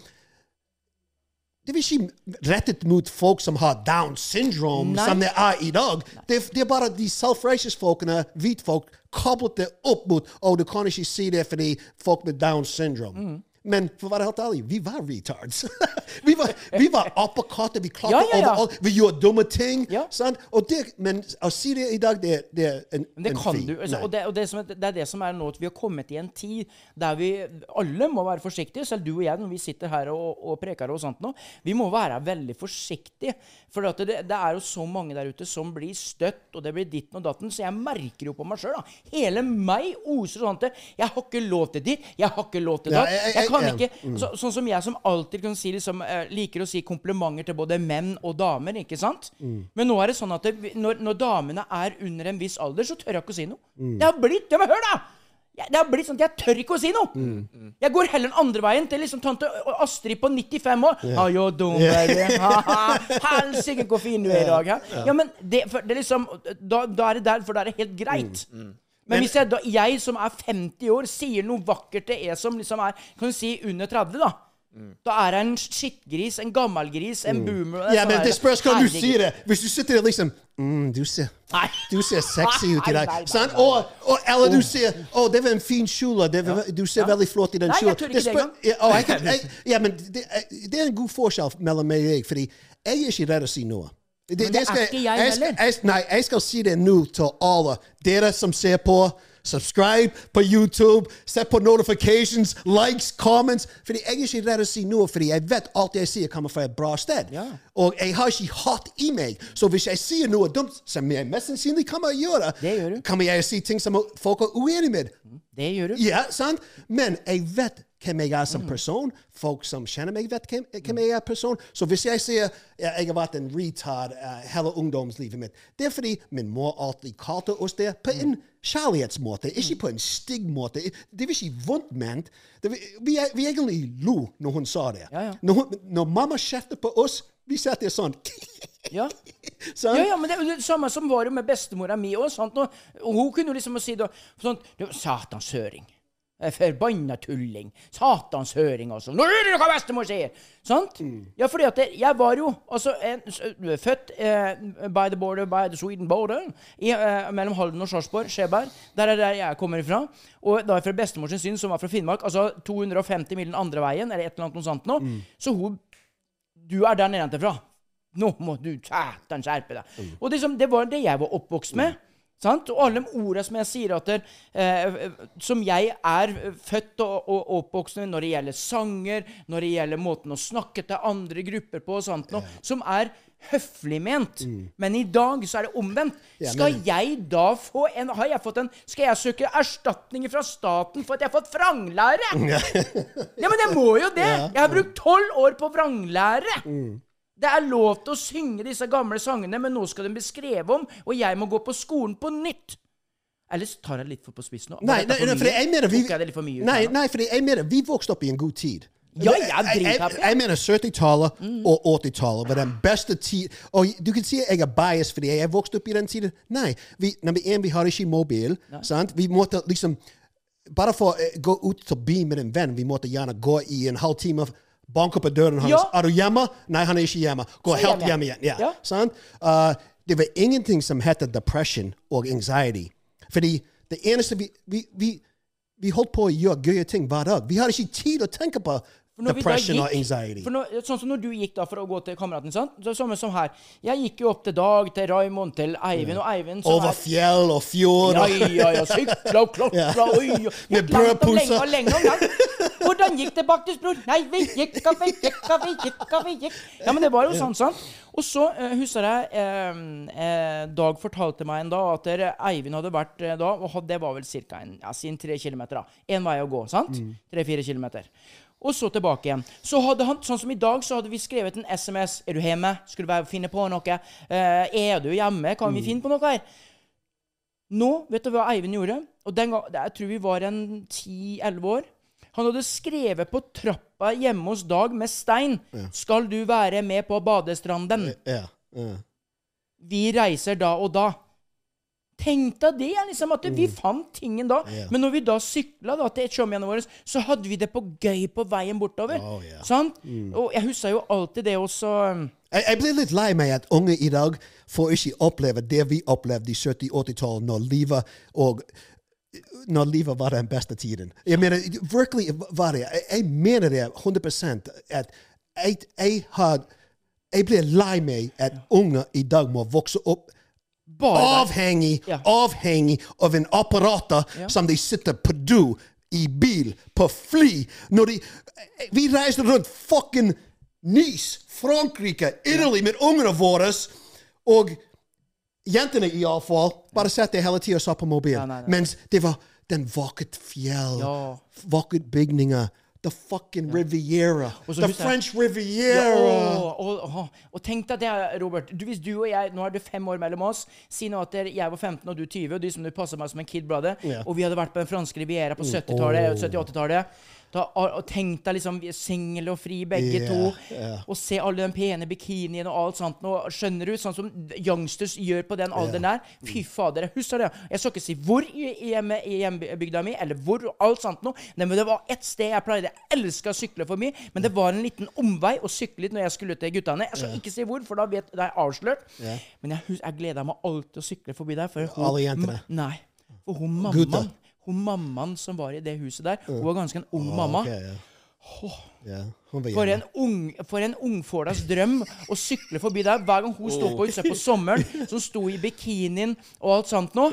det var ikke rettet mot folk som har Down syndrome, Nei. som det er i dag. Det, det er bare de self-righteous folkene, hvitfolk, koblet det opp mot Å, du kan ikke si det fordi folk med Down syndrome. Mm. Men for å være helt ærlig, vi var retards. vi var, vi var apekatter. Vi klarte Ja, ja, ja. overalt. Vi gjorde dumme ting. Det, men å si det i dag, det, det er en, Men det en kan feil. du. Altså, og det, og det, som det er det som er nå at vi har kommet i en tid der vi alle må være forsiktige, selv du og jeg når vi sitter her og, og preker og sånt nå. Vi må være veldig forsiktige. For at det, det er jo så mange der ute som blir støtt, og det blir ditten og datten. Så jeg merker jo på meg sjøl. Hele meg oser sånn at jeg har ikke lov til ditt, jeg har ikke lov til datt. Kan ikke så, Sånn som jeg som alltid kan si liksom, eh, liker å si komplimenter til både menn og damer, ikke sant? Men nå er det sånn at det, når, når damene er under en viss alder, så tør jeg ikke å si noe. Det har blitt Ja, men hør, da! Det har blitt sånn at jeg tør ikke å si noe. Jeg går heller den andre veien til liksom tante Astrid på 95 år. How you doing, baby? Helsike, hvor fin du er i dag. Ja, ja men det, for det er liksom da, da er det der, for da er det helt greit. Men hvis jeg, da, jeg som er 50 år, sier noe vakkert til en som liksom er kan du si, under 30, da Da er jeg en skittgris, en gammelgris, en boomer. Ja, men det spørs hva du sier det. Hvis du sitter der liksom mm, du, ser, du ser sexy ut i dag. Sant? Og, og, eller du sier Å, det var en fin kjole. Det var, Du ser veldig flott i den Nei, jeg kjolen. tør ikke det engang. Ja, oh, jeg kan- jeg- ja, men det, det er en god forskjell mellom meg og deg, fordi jeg er ikke redd å si noe. Det, det, det er skal- ikke jeg skal, heller. jeg, nei, jeg skal si det nå til alle dere som ser på. Subscribe på YouTube. Sett på notifications, likes, comments. Fordi jeg er ikke redd å si noe, fordi jeg vet alt jeg sier, kommer fra et bra sted. Ja. Og jeg har ikke hat i meg. Så hvis jeg sier noe dumt, som jeg mest sannsynlig kommer å gjøre, Det gjør du. kommer jeg å si ting som folk er uenig med. Det gjør du. Ja, sant? Men jeg vet hvem jeg er Mm. som person. Folk som kjenner meg, vet hvem, hvem jeg er person. Så hvis jeg sier ja, jeg har vært en retard uh, hele ungdomslivet mitt, det er fordi min mor alltid kalte oss det på en kjærlighetsmåte, ikke på en stygg måte. Det var ikke vondt ment. Det var, vi, vi egentlig lo når hun sa det. Ja, ja. Når, når mamma kjefter på oss, vi satt der sånn. Ja. sånn. Ja, ja, men det er det samme som var med bestemora mi òg. Hun kunne liksom si da sånn høring. Eh, Forbanna tulling. Satans høring, altså. Nå hører du hva bestemor sier! Sant? Ja, fordi at jeg var jo altså en, født eh, by the border, by the Sweden border, i, eh, mellom Halden og Sarpsborg, Skjeberg. Der er der jeg kommer ifra. Og da fra bestemor sin syn, som var fra Finnmark, altså 250 mil den andre veien, eller et eller annet noe sånt nå. Så hun Du er der nedenfra. Nå må du satan skjerpe deg. Og det, som, det var det jeg var oppvokst med. Sant? Og alle de ordene som jeg sier at der, eh, Som jeg er født og, og oppvokst med når det gjelder sanger, når det gjelder måten å snakke til andre grupper på, og sånt noe, som er høflig ment. Men i dag så er det omvendt. Skal jeg da få en Har jeg fått en Skal jeg søke erstatning fra staten for at jeg har fått vranglære? ja, men jeg må jo det! Jeg har brukt tolv år på vranglære! Det er lov til å synge disse gamle sangene, men nå skal de bli skrevet om, og jeg må gå på skolen på nytt. Ellers tar jeg litt for på spissen nå. Nei, nei, nei, for jeg mener vi Nei, nei, for jeg mener vi vokste opp i en god tid. Ja, jeg jeg, driter jeg, mener 70-tallet og 80-tallet var den beste tid. Og du kan si jeg er bias fordi jeg vokste opp i den tiden. Nei. Vi, nummer én, vi har ikke mobil. Sant? Vi måtte liksom Bare for å gå ut til byen med en venn, vi måtte gjerne gå i en halvtime. Banke på døren hans. Ja. Er du hjemme? Nei, han er ikke hjemme. Gå Så helt hjemme. hjem igjen. Ja. Ja. Uh, det var ingenting som heter depression og anxiety. Fordi det eneste vi, vi, vi, vi holdt på å gjøre gøye ting hver dag. Vi hadde ikke tid å tenke på Depression og anxiety. Når, sånn som når du gikk da for å gå til kameraten, sant? Så, samme som her. Jeg gikk jo opp til Dag, til Raymond, til Eivind, og Eivind Over er- fjell og fjord. Ja, ja, ja. Sykla og klatra, Ja. oi, oi. Med brødposer. Hvordan gikk det, Baktus bror? Nei, vi gikk og vi gikk og vi gikk og vi gikk. Ja, men det var jo sånn, sant? Og så uh, husker jeg eh, eh, Dag fortalte meg en dag at Eivind hadde vært eh, da, og det var vel ca. Ja, sin tre kilometer. da. Én vei å gå, sant? Tre-fire kilometer. Og så tilbake igjen. Så hadde han, sånn som I dag så hadde vi skrevet en SMS. 'Er du hjemme? Skal du finne på noe?' Eh, 'Er du hjemme? Kan vi finne på noe her?' Nå, vet du hva Eivind gjorde? Og den gang, Jeg tror vi var en 10-11 år. Han hadde skrevet på trappa hjemme hos Dag med stein 'Skal du være med på badestranden?' Ja, ja. Vi reiser da og da. Tenk deg det, liksom, at vi fant tingen da. Yeah. Men når vi da sykla da, til showmene våre, så hadde vi det på gøy på veien bortover. Oh, yeah. Sant? Og jeg husker jo alltid det også um, Jeg, jeg blir litt lei meg at unge i dag får ikke oppleve det vi opplevde i 70-80-tallet, når livet og når livet var den beste tiden. Jeg mener, virkelig var det. Jeg, jeg mener det 100 at jeg, jeg had, Jeg blir lei meg at unge i dag må vokse opp avhengig, Ja. avhengig av en apparater som de sitter på do, i bil, på fly. Når de, vi reiste rundt fucking Nice, Frankrike, Italy med ungene våre. Og jentene iallfall bare satt der hele tida og så på mobilen. Ja. Mens det var den vakkert fjell, Ja. vakkert bygninger. The fucking Riviera. Ja. The French jeg- Riviera. Ja, og, og, og, tenk deg det, Robert. Du, hvis du og jeg Nå er det fem år mellom oss. Si nå at jeg var 15 og du 20, og du som du passer meg som en kid brother. Ja. Og vi hadde vært på den franske riviera på 70-tallet, 70-80-tallet. Da, og og tenk deg liksom vi single og fri, begge yeah, to. Yeah. Og se alle den pene bikinien og alt sånt. Og skjønner du? Sånn som youngsters gjør på den alderen der. Fy fader, jeg husker det. Jeg skal ikke si hvor i, hjemme, i hjembygda mi, eller hvor, alt sånt noe. Men det var ett sted jeg pleide. Jeg elska å sykle forbi, men det var en liten omvei å sykle litt når jeg skulle til guttene. Jeg skal ikke si hvor, for da vet, det er avslørt. Men jeg, jeg gleda meg alltid å sykle forbi der. For hun- Alle jentene? Nei. For hun mammaen Hun mammaen som var i det huset der, hun var ganske en ung mamma. Okay, yeah. Oh. Yeah, For en, ung, for en ungfålas drøm å sykle forbi der hver gang hun sto på huset på sommeren. Som sto i bikinien og alt sånt noe.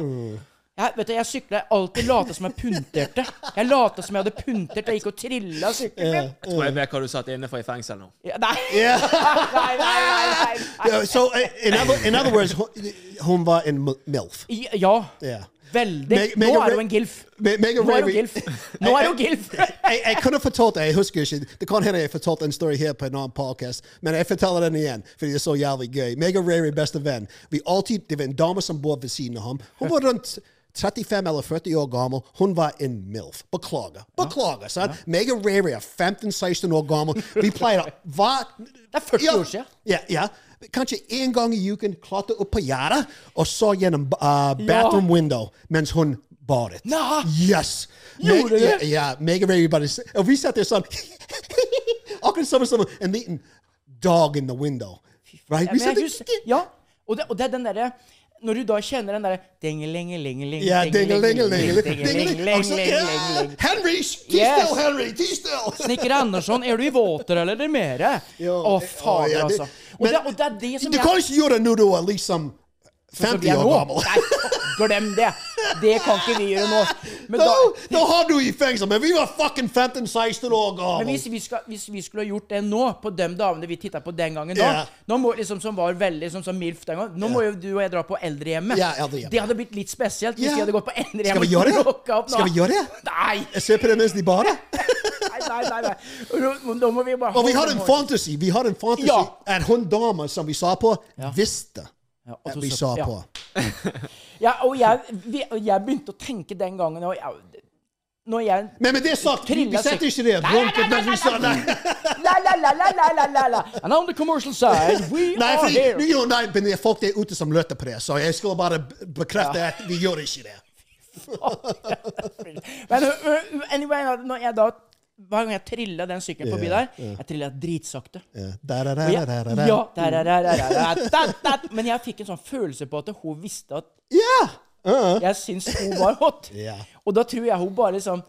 Jeg, vet du, jeg sykla alltid lata som jeg punterte. Jeg lata som jeg hadde puntert Jeg gikk og trilla sykkelen min. Jeg tror jeg vet hva du satt inne for i fengsel nå. Ja, nei. nei, nei, nei, nei, nei. Yeah, so, uh, in other, in other words, hun, hun var en MILF. Ja, Yeah. Veldig. Meg- Nå er du hun en gilf. Meg, Nå er hun gilf. Nå er hun gilf. jeg, kunne fortalt jeg husker ikke. Det kan hende jeg fortalte en story her på en annen podcast, men jeg forteller den igjen, fordi det er så jævlig gøy. Mega og Rary, beste venn. Vi alltid, det var en dame som bor ved siden av ham. Hun var rundt 35 eller 40 år gammel. Hun var en MILF. Beklager. Beklager, sant? Mega Rary er 15-16 år gammel. Vi pleier å hva? Det er 40 år siden. Ja, ja. Kanskje en gang i uken klarte opp på gjerdet og så gjennom uh, bathroom window mens hun badet. Nah. Yes! Gjorde du det? Ja, Meg og Ray bare Og vi satt der sånn Akkurat som som en liten dog in the window. Right? Ja, Vi satt der- ja, og det, og det er den derre Når du da kjenner den derre dingelingelingeling Ja, dingelingelingeling. dingelingelingeling Henry! Ti still, Henry! Ti still! Snekker Andersson, er du i våter eller er det mere? Å, fader, altså. Og det, er det som Du kan ikke gjøre det når du er liksom Sånn som 50 vi er år gammel. Nei, glem det. Det kan ikke vi gjøre nå. Men, Da, da, da har du i fengsel, men vi var fucking 15-16 år men hvis, vi skal, hvis vi skulle ha gjort det nå, på de damene vi titta på den gangen da yeah. nå må, liksom, Som var veldig som, som MILF den gangen Nå må jo du og jeg dra på eldrehjemmet. Yeah, eldrehjemmet. Det hadde blitt litt spesielt hvis yeah. vi hadde gått på Skal eldrehjemmet. vi gjøre det? opp. Skal vi gjøre det? Nei! Jeg ser på det mens de bader. Nei, nei, nei. Nå må vi bare Og vi har en fantasy. Vi har en fantasy Ja. at hun dama som vi sa på, Ja. visste Ja, at vi så- sa ja. på. Ja, og jeg, vi, jeg begynte å tenke den gangen og jeg, Når jeg Men med det sagt, vi, setter ikke det nei, mens vi sa nei. And on the commercial side, we Nei, are here. det er folk der ute som løter på det, så jeg skulle bare be- bekrefte at vi gjør ikke det. Men anyway, når jeg da hver gang jeg trilla den sykkelen forbi der, jeg trilla dritsakte. Men jeg fikk en sånn følelse på at hun visste at jeg syns hun var hot. Og da tror jeg hun bare liksom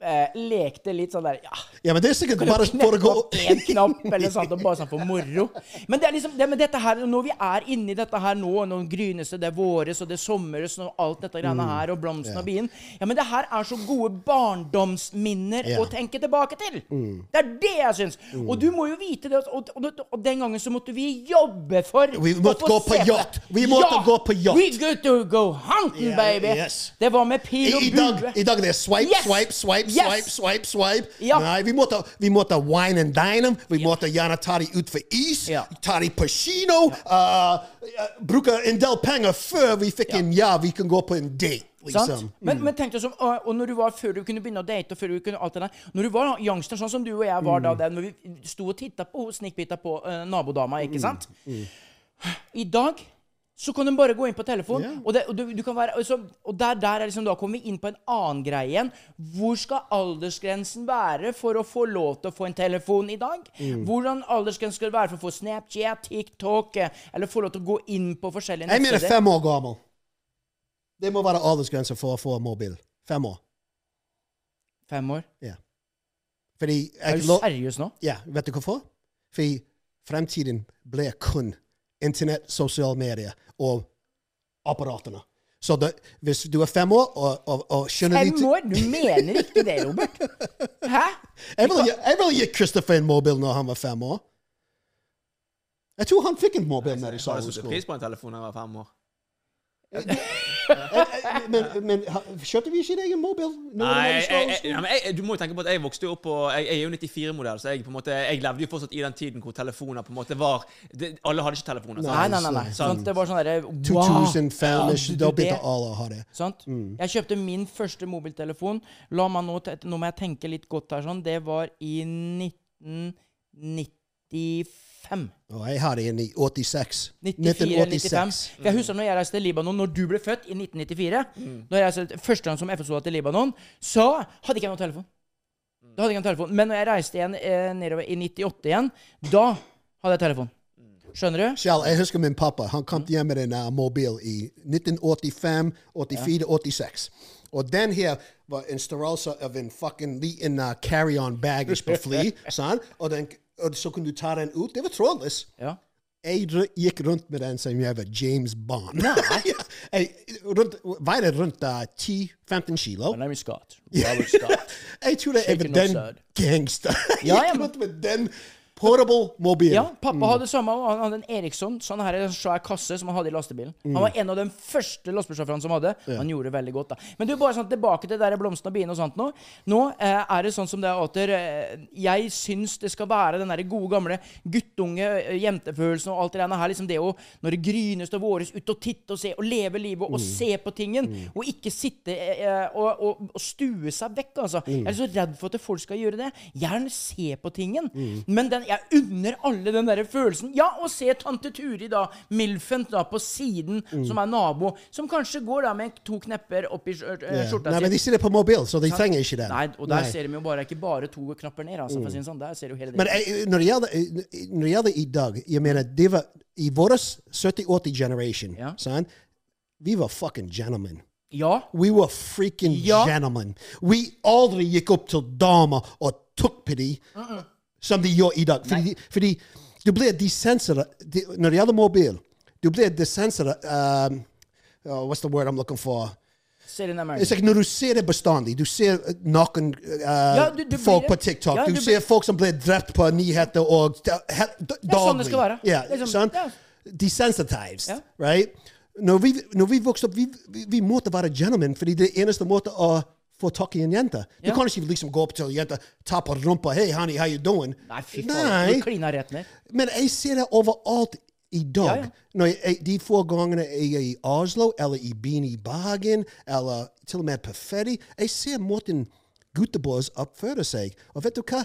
eh, lekte litt sånn der Ja, Ja, men det er sikkert bare for å gå En knapp eller sånt, og bare sånn for moro. Men det er liksom, det, men dette her, når vi er inni dette her nå, når grynes det, det er våres, og det er sommeres, og alt dette greiene Mm. her, og blomsten og bien Ja, men det her er så gode barndomsminner yeah. å tenke tilbake til. Det er det jeg syns. Og du må jo vite det, og, og, og den gangen så måtte vi jobbe for Vi måtte gå på yacht. Vi måtte Ja! gå på yacht. We good to go hunting, yeah, baby. yes. Det var med pil og og i, dag, bue. I dag det er swipe, Yes! swipe, swipe, Yes! swipe, swipe, swipe. Ja. Nei, vi måtte, vi måtte wine and dine dem. Vi måtte gjerne ta dem ut for is. Ja. Ta dem på kino. Uh, uh, bruke en del penger før vi fikk en ja, vi kan gå på en date. Liksom. Men, men tenk deg som, og, når du var før du kunne begynne å date, og før du kunne alt det der Når du var youngster, sånn som du og jeg var da, Mm. der, når vi sto og titta på snikbita på uh, nabodama, Mm. ikke sant? I dag så kan du bare gå inn på telefonen. Yeah. og, det, og, du, du kan være, og, så, og der, der er liksom, da kommer vi inn på en annen greie igjen. Hvor skal aldersgrensen være for å få lov til å få en telefon i dag? Mm. Hvordan aldersgrensen skal være for å få Snapchat, TikTok, eh, eller få lov til å gå inn på forskjellige Jeg mener fem år gammel. Det må være aldersgrense for å få mobil. Fem år. Fem år? Ja. Fordi Er du seriøs nå? Ja, vet du hvorfor? Fordi fremtiden blir kun internett, sosiale medier og apparatene. Så det, hvis du er fem år og, og, og skjønner Fem år? Du mener ikke det, Robert? Hæ? Jeg ville jeg ville gi Christopher en mobil når han var fem år. Jeg tror han fikk en mobil når de sa jeg satte pris på en telefon da jeg var fem år? Men, men kjøpte vi ikke deg en mobil? Nei, du jeg, jeg, jeg, du må jo tenke på at jeg vokste jo opp på Jeg, jeg er jo 94-modell, så jeg på en måte Jeg levde jo fortsatt i den tiden hvor telefoner på en måte var det, Alle hadde ikke telefoner. Nei, nei, nei. nei. Sånn, det var sånn derre wow. 2005-ish, Ja, du- da begynte alle å ha det. Sant? Jeg kjøpte min første mobiltelefon. La meg nå, nå må jeg tenke litt godt her. sånn. Det var i 1995. Og jeg har en i 86. 94-95. For jeg husker når jeg reiste til Libanon, når du ble født i 1994 Når jeg reiste Første gang som FSO til Libanon, så hadde ikke jeg noen telefon. Da hadde jeg ikke noen telefon. Men når jeg reiste igjen eh, nedover i 98 igjen, da hadde jeg telefon. Skjønner du? Kjell, jeg husker min pappa. Han kom hjem med en uh, mobil i 1985, 84, 86. Og den her var en størrelse av en fucking liten uh, carry-on baggage på fly. sant? Og, den, og så kunne du ta den ut. Det var trådløs. Ja. Jeg gikk rundt med den som jeg var James Bond. Jeg rundt, veide rundt uh, 10-15 kilo. My name is Scott. Robert Scott. Jeg tror jeg var den gangster. Jeg gikk rundt med den portable mobil. Ja, pappa hadde samme. Han hadde en Eriksson, sånn her en svær kasse som han hadde i lastebilen. Han var en av de første lastebilsjåførene som hadde. Han gjorde det veldig godt, da. Men du, bare sånn tilbake til det der blomstene og biene og sånt nå. Nå eh, er det sånn som det er at eh, jeg syns det skal være den der gode, gamle guttunge eh, jentefølelsen og alt det der her. Liksom det å når det grynes og våres, ut og titte og se og leve livet og se på tingen. Og ikke sitte eh, og, og, og stue seg vekk, altså. Jeg er så redd for at folk skal gjøre det. Gjerne se på tingen. Men den, jeg unner alle den der følelsen. Ja, å se tante Turi, da, Milfen, da, på siden, som er nabo, som kanskje går da med to knepper oppi skjorta yeah. si. Nei, men de sitter ser det på mobil, så de trenger ikke det. Nei, og der Nei. ser de jo bare ikke bare to knapper ned, altså, for å si det sånn. Der ser du hele det. Men når det gjelder, eh, når det gjelder i dag, jeg mener, det var i vår 70-80 generation, Ja. sant? vi var fucking gentlemen. Ja. We were freaking Ja. gentlemen. We aldri gikk opp til damer og tok på dem som de gjør i dag. Fordi, fordi du blir desensere de, Når det gjelder mobil, du blir desensere um, oh, What's the word I'm looking for? Like når du ser det bestandig. Du ser uh, noen uh, Ja, du- du folk på TikTok. Ja, du, du ser folk som blir drept på nyheter og d- he- d- Det er sånn det skal være. Yeah, Liksom, sånn, ja. Desensitized, Ja. right? Når vi, når vi vokste opp, vi, vi, vi måtte være gentlemen, fordi det eneste måte å få tak i en jente. Du Ja. kan ikke liksom gå opp til en jente, ta på rumpa, hey honey, how you doing? Nei, fy faen. Du klina rett ned. Men jeg ser det overalt i dag, Ja, ja. når jeg, de få gangene jeg er i Oslo, eller i Beanie Bagen, eller til og med ferie, jeg ser måten gutteboys oppfører seg. Og vet du hva?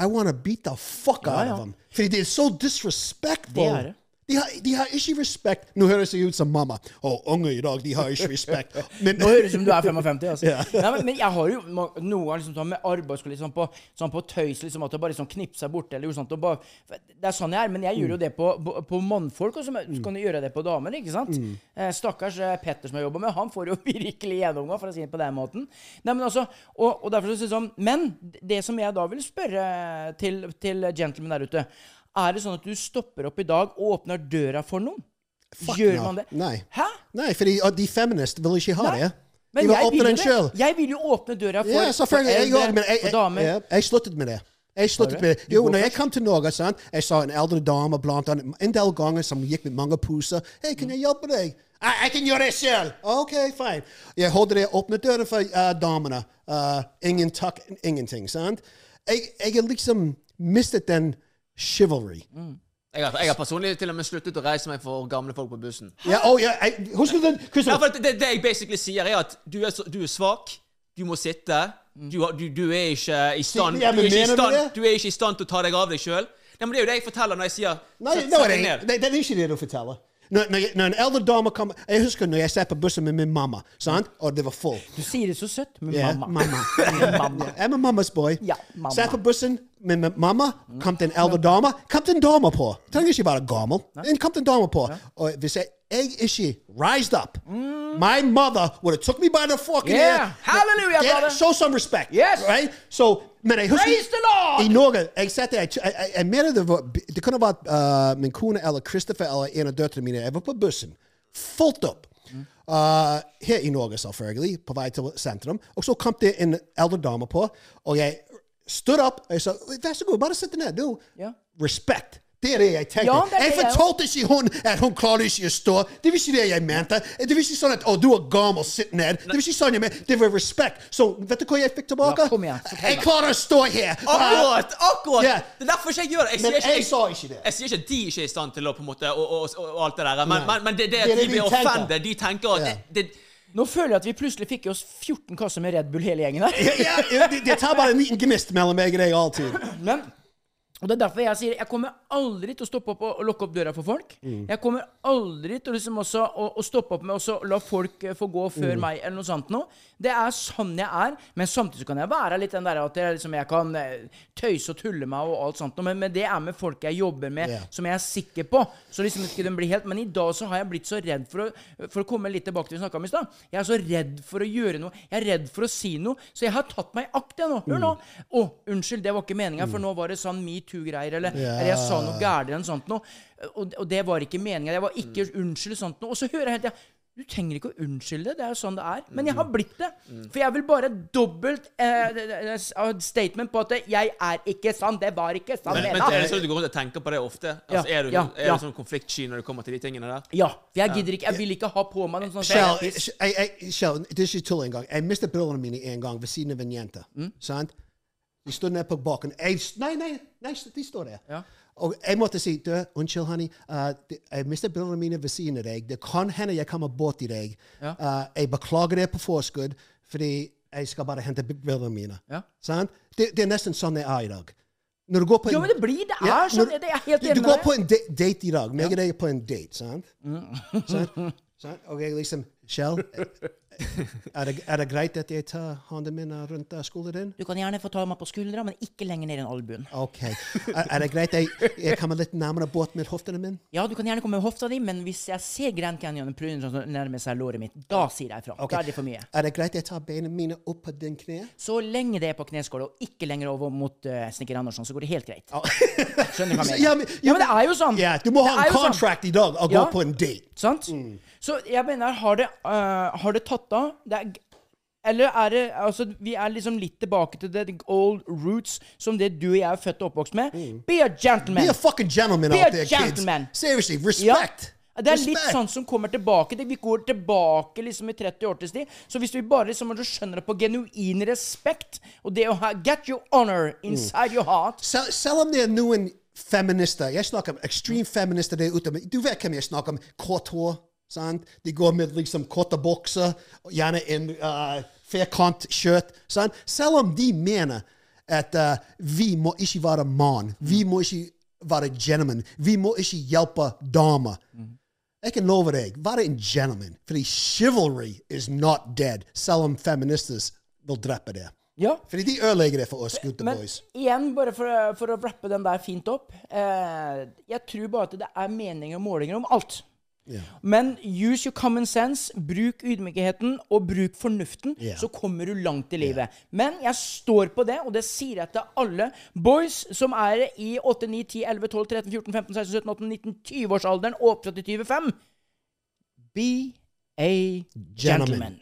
I want to beat the fuck out of them. Fordi det er så disrespectful. Det er det. De har, de har ikke respekt. Nå høres jeg ut som mamma. Å, unge i dag, de har ikke respekt. Men, Nå høres det ut som du er 55. Altså. Ja. Nei, men, men jeg har jo ganger liksom, sånn med arbeidsskole liksom, på, sånn på tøys, liksom, at det bare liksom, knipser bort Eller, gjorde sånt, bare, det er sånn jeg er, men jeg gjør jo det på, på, på mannfolk, og så kan du gjøre det på damer. ikke sant? Eh, stakkars eh, Petter som jeg jobber med, han får jo virkelig gjennomgang, for å si det på den måten. Nei, men altså, og, og derfor så sier jeg sånn, Men det som jeg da vil spørre til, til gentlemen der ute, er det sånn at du stopper opp i dag og åpner døra for noen? Fuck Gjør no. man det? Nei. Hæ? Nei, fordi uh, de feminist vil ikke ha det. Men de vil jeg vil, jo det. jeg vil jo åpne døra for, Ja, for. Jeg, eldre, men jeg, og damer. ja, jeg sluttet med det. Jeg sluttet med det. Jo, når jeg kom til Norge, sant? jeg sa en eldre dame blant annet, en del ganger som gikk med mange poser. Hei, kan jeg hjelpe deg? «Nei, Jeg kan gjøre det selv! OK, fine. Jeg holdt det, åpne døren for uh, damene. Uh, ingen takk, ingenting. sant? Jeg, jeg har liksom mistet den chivalry. Jeg har, jeg har personlig til og med sluttet å reise meg for gamle folk på bussen. Ja, oh, ja, jeg, husker den? Ja, for det, det jeg basically sier, er at du er, så, du er svak, du må sitte, du, du, du er ikke i stand Ja, du, er ikke i stand, du er ikke i stand til å ta deg av deg sjøl. Men det er jo det jeg forteller når jeg sier Nei, deg det, ned. det, det er ikke det du forteller. Når, når, jeg- når en eldre dame kommer Jeg husker når jeg satt på bussen med min mamma, sant? og det var full. Du sier det så søtt, Med yeah, mamma. mamma. mamma. I'm a mama's boy. Ja, mamma. Satt på bussen min mamma, kom det en eldre dame. Kom det en dame på. Trenger ikke være gammel. En kom det en dame på. Og hvis jeg, jeg ikke rised up My mother would have took me by the fucking Mm. Yeah. ear. Hallelujah, Get- brother. Show some respect. Yes. Right? So, men jeg husker Praise the Lord. I Norge Jeg satt der, jeg, jeg, jeg mener det var Det kunne vært uh, min kone eller Christopher eller en av døtrene mine. Jeg var på bussen. Fullt opp. Uh, her i Norge, selvfølgelig, på vei til sentrum. Og så kom det en eldre dame på, og jeg stod opp og jeg sa vær så god, bare sitt ned. Du, Ja. respekt. Det er det jeg tenkte. Ja, det det jeg fortalte ikke hun at hun klarer ikke å stå. Det var ikke det jeg mente. Det var ikke sånn at å, du er gammel, sitt ned. Det var ikke sånn jeg mente. Det var respekt. Så vet du hva jeg fikk tilbake? Ja, kom igjen, jeg klarer å stå her. Akkurat! akkurat Yeah. Det er derfor jeg gjør det. Jeg Men sier ikke, jeg sa ikke det. Jeg sier ikke at de ikke er i stand til å på en måte og, og, og, og alt det der, men, men, men det, det Det at er det de blir de offended De tenker at det, Nå føler jeg at vi plutselig fikk i oss 14 kasser med Red Bull hele gjengen her. ja, ja, det, det tar bare en liten gnist mellom meg og deg alltid. Men og Det er derfor jeg sier jeg kommer aldri til å stoppe opp og, og lukke opp døra for folk. Mm. Jeg kommer aldri til liksom også, å, å stoppe opp med å la folk eh, få gå før Mm. meg, eller noe sånt noe. Det er sånn jeg er. Men samtidig kan jeg være litt den der at jeg, liksom, jeg kan eh, tøyse og tulle meg og alt sånt. Men, men det er med folk jeg jobber med, yeah. som jeg er sikker på. Så liksom ikke den blir helt Men i dag så har jeg blitt så redd for å For å komme litt tilbake til det vi snakka om i stad. Jeg er så redd for å gjøre noe. Jeg er redd for å si noe. Så jeg har tatt meg i akt, jeg nå. Hør nå. Å, unnskyld, det var ikke meninga, for nå var det sånn metoo-greier, eller, eller jeg sa noe gærent eller noe sånt noe. Og, og det var ikke meninga. Jeg var ikke unnskyld sånt noe. Og så hører jeg helt tida du trenger ikke å unnskylde, det er jo sånn det er. Men jeg har blitt det. For jeg vil bare dobbelt eh, statement på at jeg er ikke sann. Det var ikke sann. men, men er det sånn at du går rundt og tenker på det ofte? Ja, Altså, er du, ja, er ja. du sånn konfliktsky når det kommer til de tingene der? Ja, for jeg gidder ikke. Jeg vil ikke ha på meg noen sånn Kjell, jeg, jeg, Kjell, det er ikke tull engang. Jeg mistet brillene mine en gang ved siden av en jente. Sant? De stod nede på bakken. Jeg, nei, nei, nei, de står der. Ja. Og jeg måtte si du, unnskyld, honey. Uh, det- jeg mistet brillene mine ved siden av deg. Det kan hende jeg kommer borti deg. Ja. Uh, jeg beklager det på forskudd, fordi jeg skal bare hente brillene mine. Ja. Det, det er nesten sånn det er i dag. Når du går på en, en- men det blir det. Ja, er sånn. når- Det er helt du, enig du med går på en date i dag. Meg og deg er på en date, sant? sant? sant? Og jeg liksom Kjell, er det, er det greit at jeg tar hånden min rundt skulderen din? Du kan gjerne få ta meg på skuldra, men ikke lenger ned enn albuen. OK. Er, er det greit at jeg, jeg kommer litt nærmere båt med hoftene mine? Ja, du kan gjerne komme med hofta di, men hvis jeg ser Grand Canyon nærme seg låret mitt, da sier jeg ifra. Ok. Da er det for mye. Er det greit at jeg tar beina mine opp på din kne? Så lenge det er på kneskåla, og ikke lenger over mot uh, Snekker Andersson, så går det helt greit. Skjønner du hva jeg mener? Ja, men- ja, men det er jo sånn. Yeah, du må ha en contract sånn. i dag og gå på en date. Sant? Så jeg mener, har det, uh, har det tatt av? Det er, eller er det Altså, vi er liksom litt tilbake til the old roots, som det du og jeg er født og oppvokst med. Be a gentleman. Be a fucking gentleman Be out there, gentleman. kids. Seriously, Ja. respect. Det er litt sånn som kommer tilbake. Det, vi går tilbake liksom i 30 år til tid. Så hvis vi bare liksom, skjønner det på genuin respekt, og det å ha Get your honor inside your heart Selv, selv om det er noen feminister. Jeg snakker om ekstreme feminister der ute. men Du vet hvem jeg snakker om? Kort hår. Sant? De går med liksom korte bokser, gjerne en uh, firkantskjørt. Selv om de mener at uh, vi må ikke være mann, vi må ikke være gentleman, vi må ikke hjelpe damer. Jeg kan love deg, vær en gentleman, fordi chivalry is not dead, selv om feminister vil drepe det. Ja. Fordi de ødelegger det for oss gutta Men boys. igjen, bare for, for å rappe den der fint opp eh, Jeg tror bare at det er meninger og målinger om alt. Men use your common sense, bruk ydmykheten og bruk fornuften, yeah. så kommer du langt i livet. Men jeg står på det, og det sier jeg til alle boys som er i 8, 9, 10, 11, 12, 13, 14, 15, 16, 17, 18, 19, 20-årsalderen og opp til 25. Be a gentleman.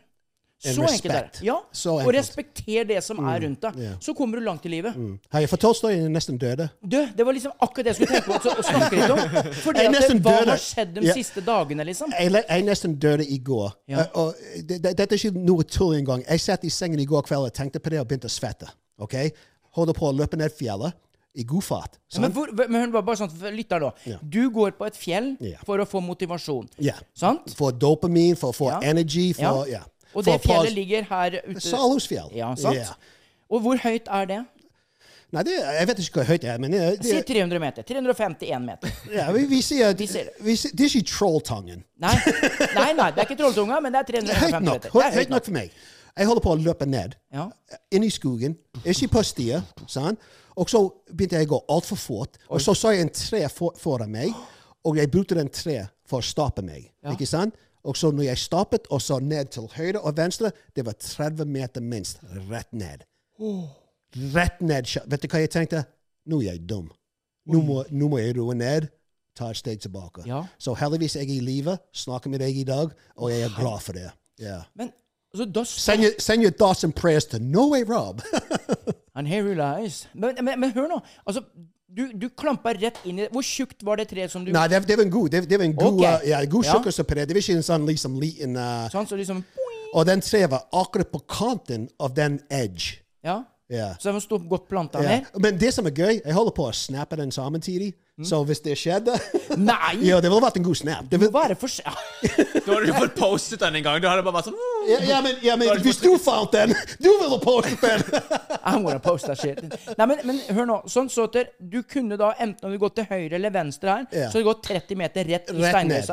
Så enkelt er det. Ja, Så og. Mm. respekter det som er rundt deg. Yeah. Så kommer du langt i livet. Har jeg fortalt Tolstoy jeg nesten døde? Død, det var liksom akkurat det jeg skulle tenke på å- å snakke litt om. Fordi at det, Hva døde. har skjedd de yeah. siste dagene, liksom? Jeg, jeg nesten døde i går. Ja. Uh, og det, det, dette er ikke noe tull engang. Jeg satt i sengen i går kveld og tenkte på det og begynte å svette. ok? Holder på å løpe ned fjellet i god fart. Ja, men, hvor, men hør bare sånn lytt her, da. Yeah. Du går på et fjell for å få motivasjon. Sant? For dopamin, for, for Ja. energy, for Ja. Ja. Og det fjellet ligger her ute. Salhusfjell. Ja, sant? Yeah. Og hvor høyt er det? Nei, det, jeg vet ikke hvor høyt det er, men det, Si 300 meter. 351 meter. ja, vi, vi sier Vi sier det. vi sier, Det er ikke Trolltangen. Nei, nei, nei, det er ikke Trolltunga, men det er Det er høyt nok. meter. Det er Høyt nok for meg. Jeg holder på å løpe ned. Ja. inn i skogen, ikke på stier. sant? Og så begynte jeg å gå altfor fort. Og så så jeg en tre for, foran meg, og jeg brukte den tre for å stoppe meg. ikke sant? Og så når jeg stoppet, og så ned til høyre og venstre, det var 30 meter minst rett ned. Rett ned. Vet du hva jeg tenkte? Nå er jeg dum. Nå må, nå må jeg roe ned. Ta et steg tilbake. Ja. Så heldigvis er jeg i live, snakker med deg i dag, og jeg er glad for det. Ja. Men altså, da Send your, send your thoughts and prayers to Norway Rob. And here he lies. Men, men, men hør nå. Altså, du, du klampa rett inn i Hvor tjukt var det treet som du Nei, det, det var en god, det, det var en god, okay. uh, ja, god på det. Det var ikke en sånn liksom liten uh, Sånn, så liksom Og den treet var akkurat på kanten av den edge. Ja. Ja. Så den sto godt planta Ja. ned? Men det som er gøy, jeg holder på å snappe den sammen tidlig. Så hvis det skjedde Nei! Ja, det ville vært en god snap. Det Det vil, være for ja. Da hadde du fått postet den en gang. Du hadde bare vært sånn ja, ja, men, ja, men hvis du fant den Du ville postet den! I'm gonna post that shit. Nei, men, men hør nå. Sånn så at du kunne da enten om du gått til høyre eller venstre her, yeah. så hadde du gått 30 meter rett i Rett ned.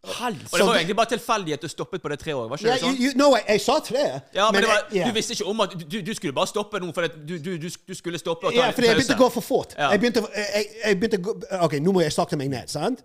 Yes. Og det var jo egentlig bare tilfeldighet du stoppet på det tre året? Var ikke yeah, det sånn? you, you, no, jeg, jeg sa tre. Ja, men, det var, ja. du visste ikke om at du, du skulle bare stoppe nå, for du, du, du, skulle stoppe og ta Ja, en fordi jeg begynte å gå for fort. Ja. Jeg begynte, jeg, jeg begynte gå, OK, nå må jeg sakte meg ned, sant?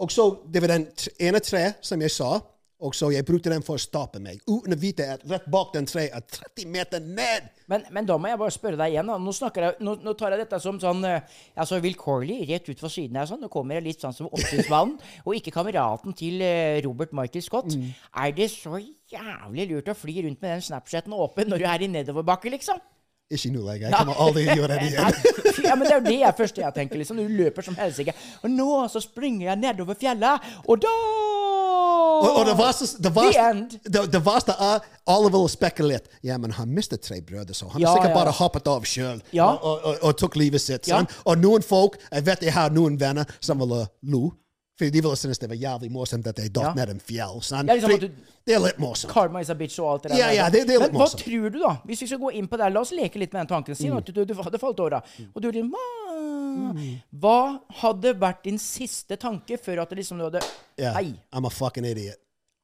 Og så Det var den ene tre som jeg sa, og så jeg brukte den for å stoppe meg. Uten å vite at rett bak den treet er 30 meter ned! Men, men da må jeg bare spørre deg igjen. da. Nå, jeg, nå, nå tar jeg dette som sånn eh, altså vilkårlig, rett ut fra siden her. sånn. Nå kommer jeg litt sånn som oppsynsmannen, og ikke kameraten til eh, Robert Michael Scott. Er det så jævlig lurt å fly rundt med den Snapchaten åpen når du er i nedoverbakke, liksom? Ikke nå lenger. Jeg kommer aldri til å gjøre det igjen. Ja, men Det er jo det jeg første jeg tenker. liksom. Du løper som helsike. Og nå så springer jeg nedover fjellet, og da Og, og det verste, det verste, det, det verste er alle vil spekulere. Ja, men han mistet tre brødre, så han Ja, sikkert ja. bare hoppet av sjøl Ja. og, og, og, tok livet sitt. Ja. Og noen folk Jeg vet jeg har noen venner som ville lo. Fordi de ville synes det var jævlig morsomt at jeg datt Ja. ned en fjell. Ja, liksom du- det er litt morsomt. Karma is a bitch og alt det der. Ja, ja, det- det er litt Men hva tror du, da? Hvis vi skal gå inn på det, la oss leke litt med den tanken. Si Mm. at du, du hadde falt over, da. Og du liksom mm. Hva hadde vært din siste tanke før at det liksom du hadde yeah. Hei, I'm a fucking idiot.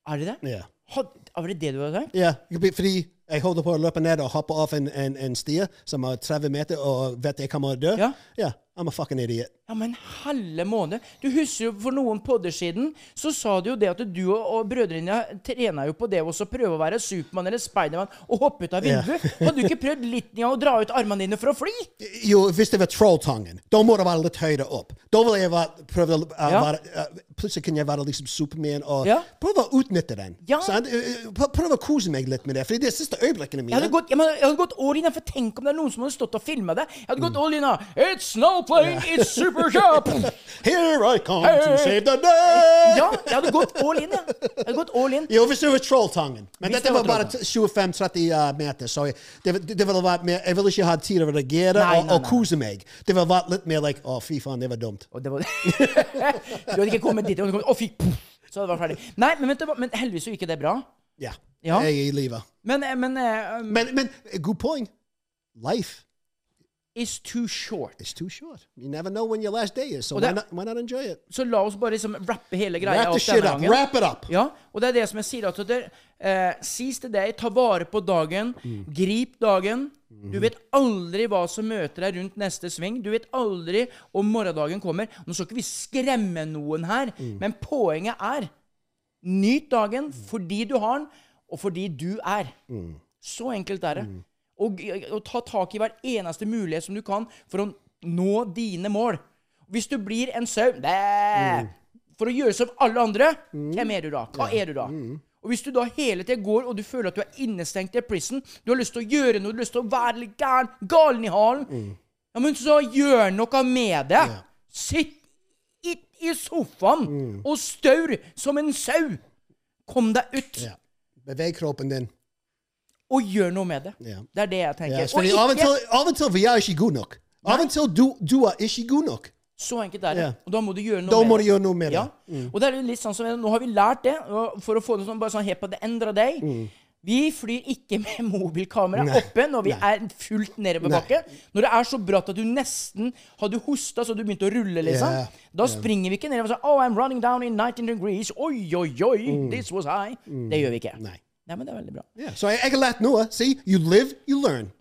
er det det? Ja. Had, var det det du hadde tenkt? Ja, fordi jeg holder på å løpe ned og hoppe av en, en, en stie som er 30 meter, og vet jeg kommer til å dø. Ja. ja, I'm a fucking idiot. Ja, men halve måned. Du husker jo for noen podder siden, så sa du jo det at du og, og brødrene trena jo på det også å prøve å være Supermann eller Spiderman og hoppe ut av vinduet. vinduet. Hadde du ikke prøvd litt engang å dra ut armene dine for å fly? Jo, hvis det var trolltangen, da må det være litt høyere opp. Da vil jeg være, prøve å uh, Ja. være uh, Plutselig kan jeg være liksom Superman og Ja. prøve å utnytte den. Ja. Uh, Prøve å kose meg litt med det. For det er siste øyeblikkene Jeg hadde mine. gått, jeg, jeg hadde gått all in, for tenk om det er noen som hadde stått og filma det. Jeg hadde gått all in. It's no plane, it's super sharp! Here I come Hey. to save the day! Ja, jeg hadde gått all in, jeg. Jeg hadde gått all in. Jo, hvis det var Trolltangen. Men Hvis dette var var bare 25-30 uh, meter, så jeg, det, det ville vært mer Jeg ville ikke ha tid til å reagere Nei, og, nei, og kose meg. Det ville vært litt mer like Å, fy faen, det var dumt. Og det var Du hadde ikke kommet dit. du hadde kommet- Å, fy puff, Så det var ferdig. Nei, men, vet men heldigvis så gikk det bra. Ja. Ja. Jeg er i livet. Men, eh, men, eh, um, Men, men god poeng. Life It's too short. It's too short. You never know when your last day is, so det, why not, why not enjoy it? Så la oss bare liksom rappe hele greia Wrap the opp shit denne up. gangen. Wrap it up. Ja, og det er det som jeg sier. At det, eh, Siste day, ta vare på dagen, Mm. grip dagen. Du vet aldri hva som møter deg rundt neste sving. Du vet aldri om morgendagen kommer. Nå skal ikke vi skremme noen her, Mm. men poenget er Nyt dagen fordi du har den, og fordi du er. Mm. Så enkelt er det. Og, og ta tak i hver eneste mulighet som du kan for å nå dine mål. Hvis du blir en sau mm. for å gjøre som alle andre, hvem er du da? Hva er du da? Og hvis du da hele tiden går og du føler at du er innestengt i prison, du har lyst til å gjøre noe, du har lyst til å være litt gæren, galen i halen, ja, men så gjør noe med det. Sitt i, i sofaen og staur som en sau. Kom deg ut Ja. Beveg kroppen din. Og gjør noe med det. Yeah. Det er det jeg tenker. Ja, og ikke, til, av og til vi er ikke gode nok. Av og til du, du er ikke god nok. så enkelt er det. Yeah. Og da må du gjøre noe Da med må det. du gjøre noe med det. Ja. Og det er litt sånn som Nå har vi lært det, og for å få det sånn, bare sånn helt på the end of day. Vi flyr ikke med mobilkamera Nei. oppe når vi er fullt nedoverbakke. Når det er så bratt at du nesten Hadde hosta så du begynte å rulle, liksom. Yeah. Da springer vi ikke ned og sier Oh, I'm running down in 19 degrees. Oi, oi, oi. This was high. Det gjør vi ikke. Nei. Nei, men det er veldig bra. Så jeg, jeg har lært noe. See, you live, you learn.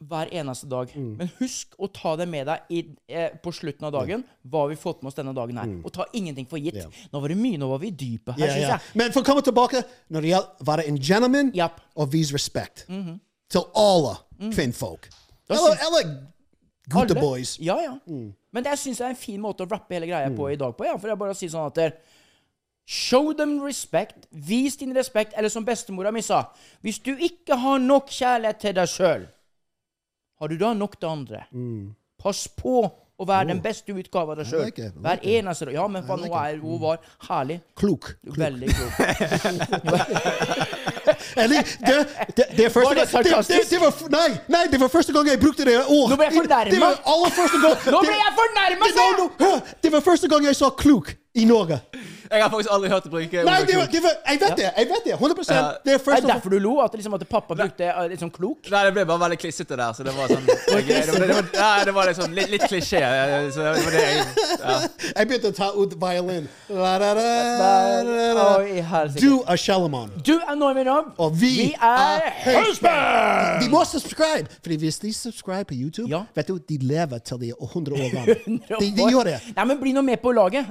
hver eneste dag. Mm. Men husk å ta det med deg i, eh, på slutten av dagen. Hva har vi fått med oss denne dagen her? Og ta ingenting for gitt. Yeah. Nå var det mye, nå var vi dype her, yeah, synes jeg. Men for å komme tilbake Når det gjelder være en gentleman yep. og vise respekt til alle kvinnfolk. Eller, eller gutta boys. Ja, ja. Mm. Men det syns jeg er en fin måte å rappe hele greia på i dag på. Ja. For er bare sier sånn at Show them respect. Vis din respekt. Eller som bestemora mi sa Hvis du ikke har nok kjærlighet til deg sjøl, har du da nok til andre? Pass på å være den beste utgava av deg sjøl. Mm. like Hver eneste. Ja, men faen, nå er hun var herlig. Klok. Veldig klok. Eller, det, det, det første Var det var, nei, nei, det var første gang jeg brukte det ordet. Nå ble jeg fornærma! Nå ble jeg fornærma! Det var første gang jeg sa klok i Norge. Jeg har faktisk aldri hørt det bruke Nei, det var, det var, jeg vet det. Jeg vet det. 100 Det er Det er first derfor du lo? At, liksom, at pappa brukte det litt sånn klok? Nei, det ble bare veldig klissete der, så det var sånn jeg, det, var, det, var, ja, det var liksom litt, litt klisjé. eh, Så det var det jeg ja. Jeg begynte å ta ut violin. La, da, da, da, da. Oi, helsike. Du er Shalomon. Du er Norman Rob. Og vi, Vi er Høysberg! De må subscribe! Fordi hvis de subscribe på YouTube, Ja. vet du, de lever til de er 100 år gamle. De, de gjør det. Nei, men bli nå med på laget.